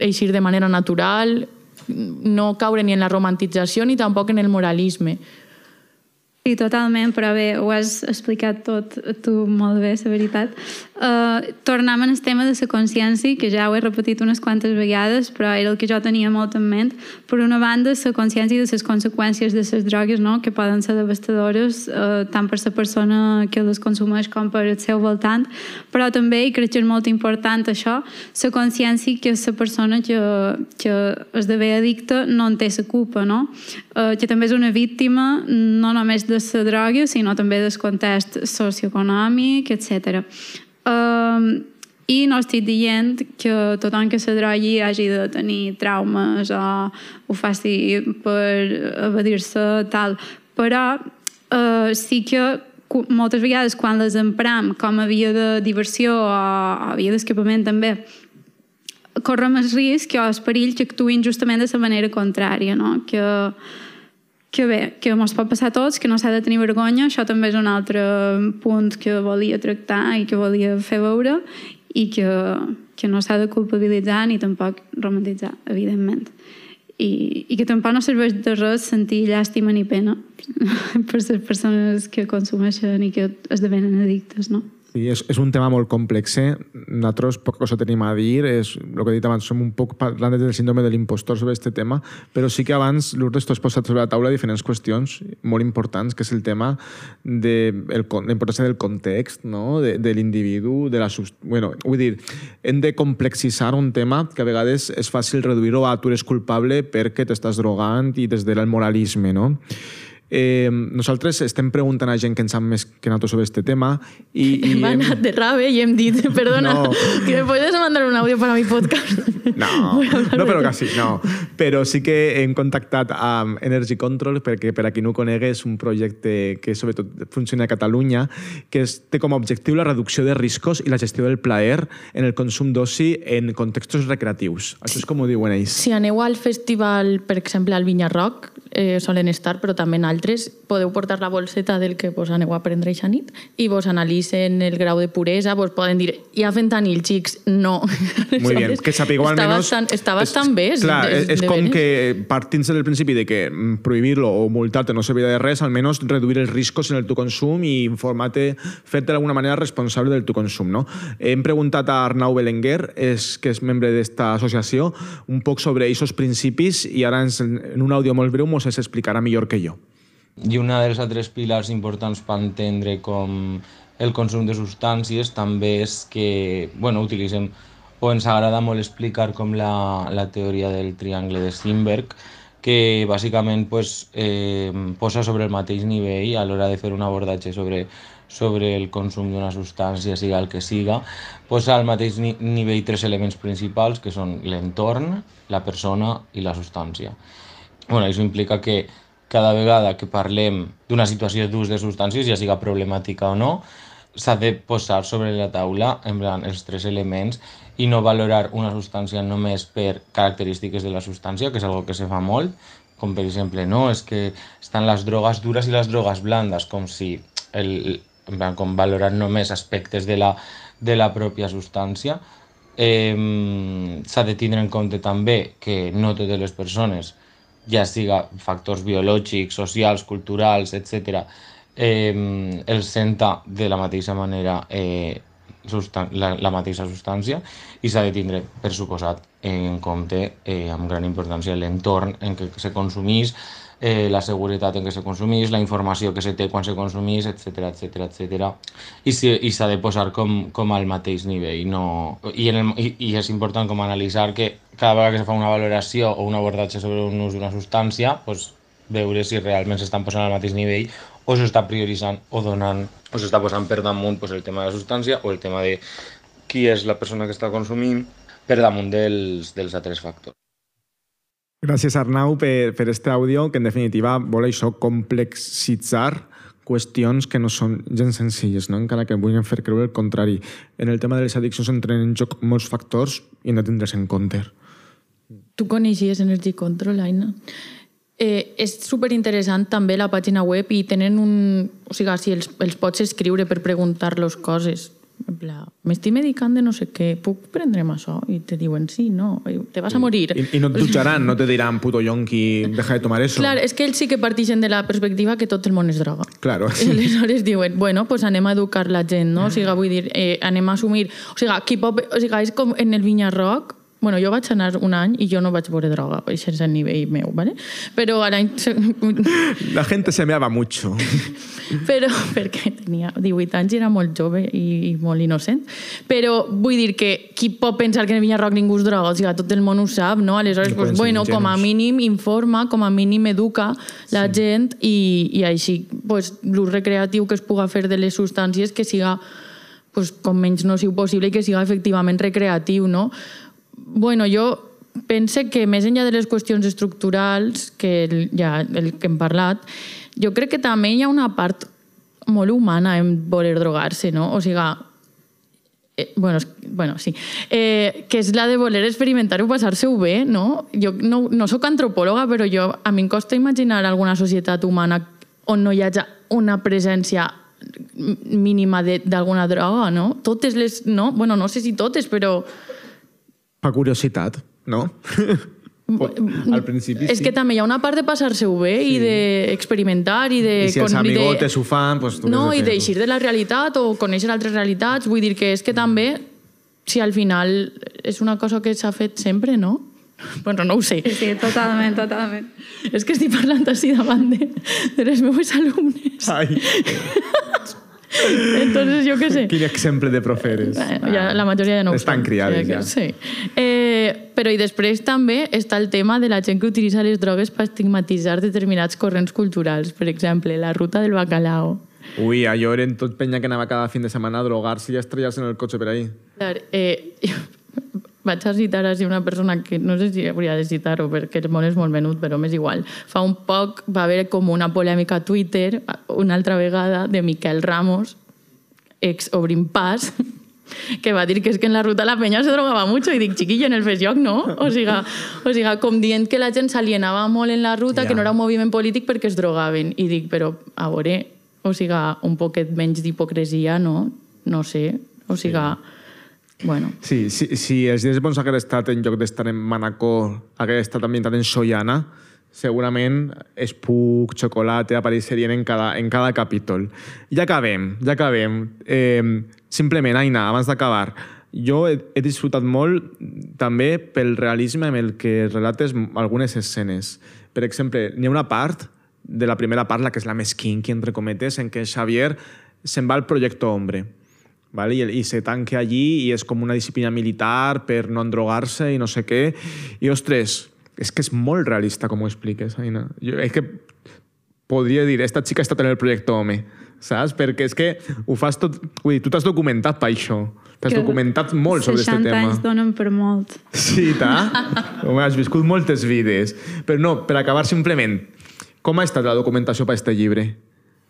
eixir de manera natural, no caure ni en la romantització ni tampoc en el moralisme. Sí, totalment, però bé, ho has explicat tot tu molt bé, la veritat. Uh, tornem al tema de la consciència, que ja ho he repetit unes quantes vegades, però era el que jo tenia molt en ment. Per una banda, la consciència de les conseqüències de les drogues, no? que poden ser devastadores uh, tant per la persona que les consumeix com per el seu voltant, però també, i crec que és molt important això, la consciència que la persona que, que esdevé addicta no en té la culpa, no? Uh, que també és una víctima no només de la droga, sinó també del context socioeconòmic, etc. Uh, I no estic dient que tothom que se drogui hagi de tenir traumes o ho faci per evadir-se, tal. Però uh, sí que moltes vegades quan les empram com a via de diversió o, o via d'escapament també, correm el risc o el perill que actuïn justament de la manera contrària, no? que, que bé, que ens pot passar a tots, que no s'ha de tenir vergonya, això també és un altre punt que volia tractar i que volia fer veure i que, que no s'ha de culpabilitzar ni tampoc romantitzar, evidentment. I, i que tampoc no serveix de res sentir llàstima ni pena [laughs] per les persones que consumeixen i que esdevenen addictes, no? Sí, és, és un tema molt complex. Eh? Nosaltres poca cosa tenim a dir. És, el que he dit abans, som un poc parlant del síndrome de l'impostor sobre aquest tema, però sí que abans, Lourdes, tu has posat sobre la taula diferents qüestions molt importants, que és el tema de el, con- la importància del context, no? de, de l'individu, de la... sust- Bueno, vull dir, hem de complexitzar un tema que a vegades és fàcil reduir-ho a tu eres culpable perquè t'estàs drogant i des del moralisme, no? Eh, nosaltres estem preguntant a gent que en sap més que nosaltres sobre aquest tema i, [laughs] i Hem hem- anat de rave i hem dit, [laughs] perdona, No. que me puedes mandar un audio para mi podcast. [laughs] No, no, però quasi, no. Però sí que hem contactat amb Energy Control, perquè per a qui no ho conegui és un projecte que sobretot funciona a Catalunya, que és, té com a objectiu la reducció de riscos i la gestió del plaer en el consum d'oci en contextos recreatius. Això és com ho diuen ells. Si aneu al festival, per exemple, al Vinya Rock, eh, solen estar, però també en altres, podeu portar la bolseta del que vos aneu a prendre eixa nit i vos analitzen el grau de puresa, vos poden dir, hi ha fentanil, xics, no. Muy bien, que sapigueu està almenys... Bastant, està bastant bé. és- Clar, és, és de com veres. que partint del principi de que mm, prohibir-lo o multar-te no servia de res, almenys reduir els riscos en el tu consum i informar-te, fer-te d'alguna manera responsable del tu consum. No? Hem preguntat a Arnau Belenguer, és, que és membre d'esta associació, un poc sobre aquests principis i ara ens, en un àudio molt breu ens els explicarà millor que jo. I una dels altres pilars importants per entendre com el consum de substàncies també és que, bueno, utilitzem o ens agrada molt explicar com la, la teoria del triangle de Steinberg, que bàsicament pues, eh, posa sobre el mateix nivell a l'hora de fer un abordatge sobre, sobre el consum d'una substància, siga el que siga, posa al mateix ni nivell tres elements principals, que són l'entorn, la persona i la substància. Bueno, això implica que cada vegada que parlem d'una situació d'ús de substàncies, ja siga problemàtica o no, s'ha de posar sobre la taula en plan, els tres elements i no valorar una substància només per característiques de la substància, que és algo que se fa molt, com per exemple, no, és que estan les drogues dures i les drogues blandes, com si el, en plan, com valorar només aspectes de la, de la pròpia substància. Eh, S'ha de tindre en compte també que no totes les persones ja siga factors biològics, socials, culturals, etc., eh, els senta de la mateixa manera eh, la, la mateixa substància i s'ha de tindre, per suposat, en compte eh, amb gran importància l'entorn en què se consumís, eh, la seguretat en què se consumís, la informació que se té quan se consumís, etc etc etc. I s'ha de posar com, com al mateix nivell. No... I, en el, i, I és important com analitzar que cada vegada que se fa una valoració o un abordatge sobre un ús d'una substància, pues, veure si realment s'estan posant al mateix nivell o s'està prioritzant o donant o s'està posant per damunt pues, el tema de la substància o el tema de qui és la persona que està consumint per damunt dels, dels altres factors. Gràcies, Arnau, per, per este àudio, que en definitiva vol això complexitzar qüestions que no són gens senzilles, no? encara que vulguin fer creure el contrari. En el tema de les addiccions entren en joc molts factors i hem de tindre's en compte. Tu coneixies Energy Control, Aina? Eh, és superinteressant també la pàgina web i tenen un... O sigui, si els, els pots escriure per preguntar-los coses. En pla, m'estic medicant de no sé què, puc prendre'm això? I te diuen sí, no, te vas a morir. I, I no et jutjaran, no te diran puto yonqui, deja de tomar eso. Clar, és que ells sí que partixen de la perspectiva que tot el món és droga. Claro. I [laughs] aleshores diuen, bueno, pues anem a educar la gent, no? O sigui, vull dir, eh, anem a assumir... O sigui, o sigui, és com en el Vinya Rock, Bueno, jo vaig anar un any i jo no vaig veure droga, això és el nivell meu, ¿vale? Però a l'any... [laughs] La gente se meava mucho. [laughs] Però perquè tenia 18 anys i era molt jove i, i molt innocent. Però vull dir que qui pot pensar que en Vinyarroc ningú es droga? O sigui, tot el món ho sap, no? Aleshores, No pues, bueno, com a ingenus. mínim informa, com a mínim educa la gent i, i així pues, l'ús recreatiu que es puga fer de les substàncies que siga pues, com menys nociu possible i que siga efectivament recreatiu, no? Bueno, jo pense que més enllà de les qüestions estructurals, que el, ja el que hem parlat, jo crec que també hi ha una part molt humana en voler drogar-se, no? O sigui, eh, bueno, bueno, sí, eh, que és la de voler experimentar o passar-se-ho bé, no? Jo no, no sóc antropòloga, però jo, a mi em costa imaginar alguna societat humana on no hi hagi una presència mínima d'alguna droga, no? Totes les... No? Bueno, no sé si totes, però... Per curiositat, no? Al principi És sí. que també hi ha una part de passar-se-ho bé sí. i d'experimentar i de... I si els con- i de- amigotes ho fan, doncs tu No, i d'eixir de la realitat o conèixer altres realitats. Vull dir que és que també, si al final és una cosa que s'ha fet sempre, no? Bueno, no ho sé. Sí, sí, totalment, totalment. És que estic parlant així davant de, de les meves alumnes. Ai, [laughs] [laughs] Entonces, jo què sé. quin exemple de profe eres. Bueno, ja, la majoria ja no ho Estan criades, ja. Sí. Eh, però i després també està el tema de la gent que utilitza les drogues per estigmatitzar determinats corrents culturals. Per exemple, la ruta del bacalao. Ui, allò eren tot penya que anava cada fin de setmana a drogar-se i a estrellar-se en el cotxe per ahí. Clar, eh, vaig a citar així una persona que no sé si hauria de citar-ho perquè el món és molt menut, però m'és igual. Fa un poc va haver com una polèmica a Twitter, una altra vegada, de Miquel Ramos, ex Obrim Pas, [laughs] que va dir que és que en la ruta la penya se drogava mucho i dic, chiquillo, en el fes lloc no. O sigui, o sigui, com dient que la gent s'alienava molt en la ruta, Ja. que no era un moviment polític perquè es drogaven. I dic, però a veure, o sigui, un poquet menys d'hipocresia, no? No sé. O sigui, bueno, Sí, sí, si els dies bons hagués estat en lloc d'estar en Manacor, hagués estat ambientat en Sollana, segurament Espuc, Xocolate apareixerien en cada, en cada capítol. Ja acabem, ja acabem. Eh, simplement, Aina, abans d'acabar, jo he, he disfrutat molt també pel realisme amb el que relates algunes escenes. Per exemple, n'hi ha una part de la primera part, la que és la més kinky, entre cometes, en què Xavier se'n va al projecte Hombre. ¿Vale? Y, y se tanque allí y es como una disciplina militar per no endrogar-se i no sé què. I, ostres, és que és molt realista com ho expliques, Aina. Jo, és que podria dir, esta xica estat en el projecte Home, saps? Perquè és que ho fas tot... Vull dir, tu t'has documentat per això. T'has documentat molt sobre aquest 60 tema. anys donen per molt. Sí, ta? [laughs] Home, has viscut moltes vides. Però no, per acabar simplement, com ha estat la documentació per aquest llibre?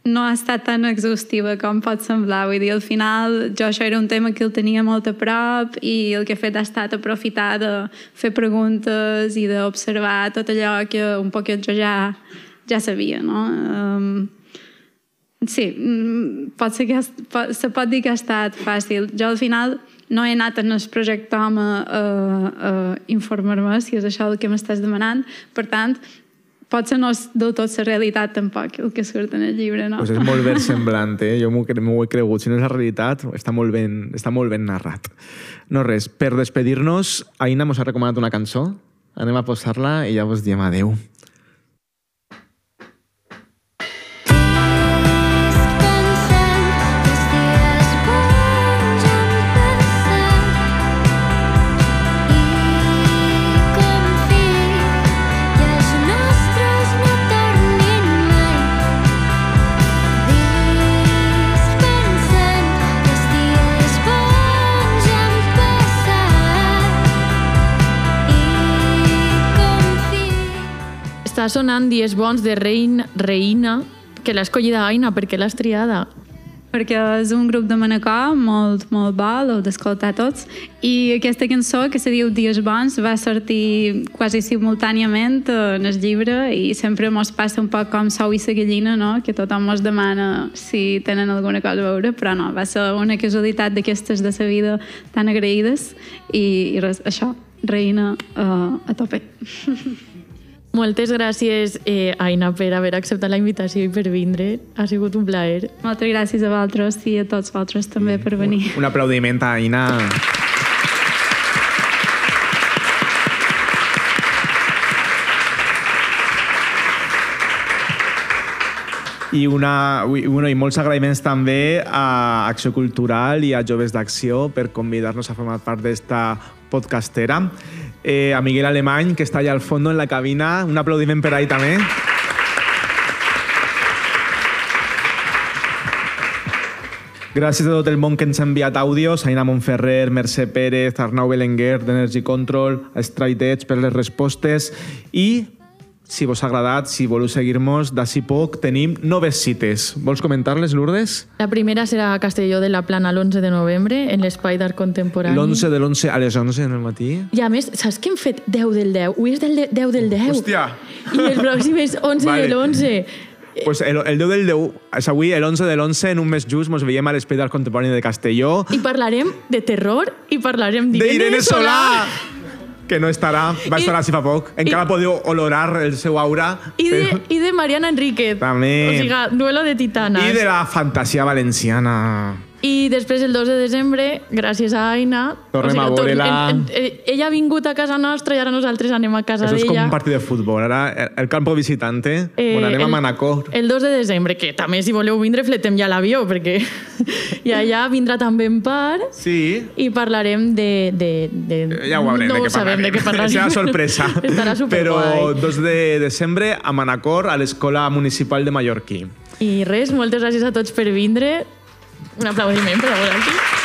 No ha estat tan exhaustiva com pot semblar. Vull dir, al final jo això era un tema que el tenia molt a prop i el que he fet ha estat aprofitar de fer preguntes i d'observar tot allò que un poquet jo ja, ja sabia, no? Um, sí, mm, pot ser que pot, se pot dir que ha estat fàcil. Jo al final no he anat en el projecte Home a, a informar-me si és això el que m'estàs demanant. Per tant, potser no és del tot la realitat tampoc el que surt en el llibre, no? Pues és molt ben semblant, eh? Jo m'ho he cregut. Si no és la realitat, està molt ben, està molt ben narrat. No res, per despedir-nos, Aina mos ha recomanat una cançó. Anem a posar-la i ja vos diem adeu. Sonant Dies bons de Rein, Reina, que l'ha escollida Aina, per què l'has triada? perquè és un grup de Manacor molt, molt bo, l'heu d'escoltar tots, i aquesta cançó, que se diu Dies Bons, va sortir quasi simultàniament en el llibre i sempre mos passa un poc com sou i sa gallina, no? que tothom mos demana si tenen alguna cosa a veure, però no, va ser una casualitat d'aquestes de sa vida tan agraïdes i, i res, això, reina uh, a tope. [laughs] Moltes gràcies, eh, Aina, per haver acceptat la invitació i per vindre. Ha sigut un plaer. Moltes gràcies a vosaltres i a tots vosaltres també per venir. Un aplaudiment a Aina. I, una, i, bueno, i molts agraïments també a Acció Cultural i a Joves d'Acció per convidar-nos a formar part d'esta podcastera. Eh, a Miguel Alemany, que està allà al fons en la cabina. Un aplaudiment per ahí també. Gràcies a tot el món que ens ha enviat àudios, a Ina Montferrer, Mercè Pérez, Arnau Belenguer, d'Energy Control, a Straight Edge per les respostes i si vos ha agradat, si voleu seguir-nos, d'ací poc tenim noves cites. Vols comentar-les, Lourdes? La primera serà a Castelló de la Plana l'11 de novembre, en l'Espai d'Art Contemporani. L'11 de l'11 a les 11 del matí. I a més, saps que hem fet 10 del 10? Avui és del de- 10 del 10. Hòstia! I el pròxim és 11 Vale. de l'11. Pues el, el 10 del 10, és avui, l'11 de l'11, en un mes just, mos veiem a l'Espai d'Art Contemporani de Castelló. I parlarem de terror i parlarem d'Irene Solà! Que no estarà, va I- estar així fa poc. Encara podeu olorar el seu aura. I de, però- i de Mariana Enríquez. També. O sigui, duelo de titanes. I de la fantasia valenciana. I després, el 2 de desembre, gràcies a Aina... Tornem a tot- veure-la. en- en- eh, Ella ha vingut a casa nostra i ara nosaltres anem a casa Això és com d'ella. un partit de futbol. Ara, el- campo visitante, Eh, bueno, anem a el- Manacor. El 2 de desembre, que també si voleu vindre fletem ja l'avió, perquè [laughs] i allà vindrà també en part Sí. i parlarem de... de, de... Ja ho veurem no de què sabem de què parlarem. Serà sorpresa. [laughs] Estarà superguai. Però 2 de desembre a Manacor, a l'Escola Municipal de Mallorquí. I res, moltes gràcies a tots per vindre. Un aplaudiment per a aquí.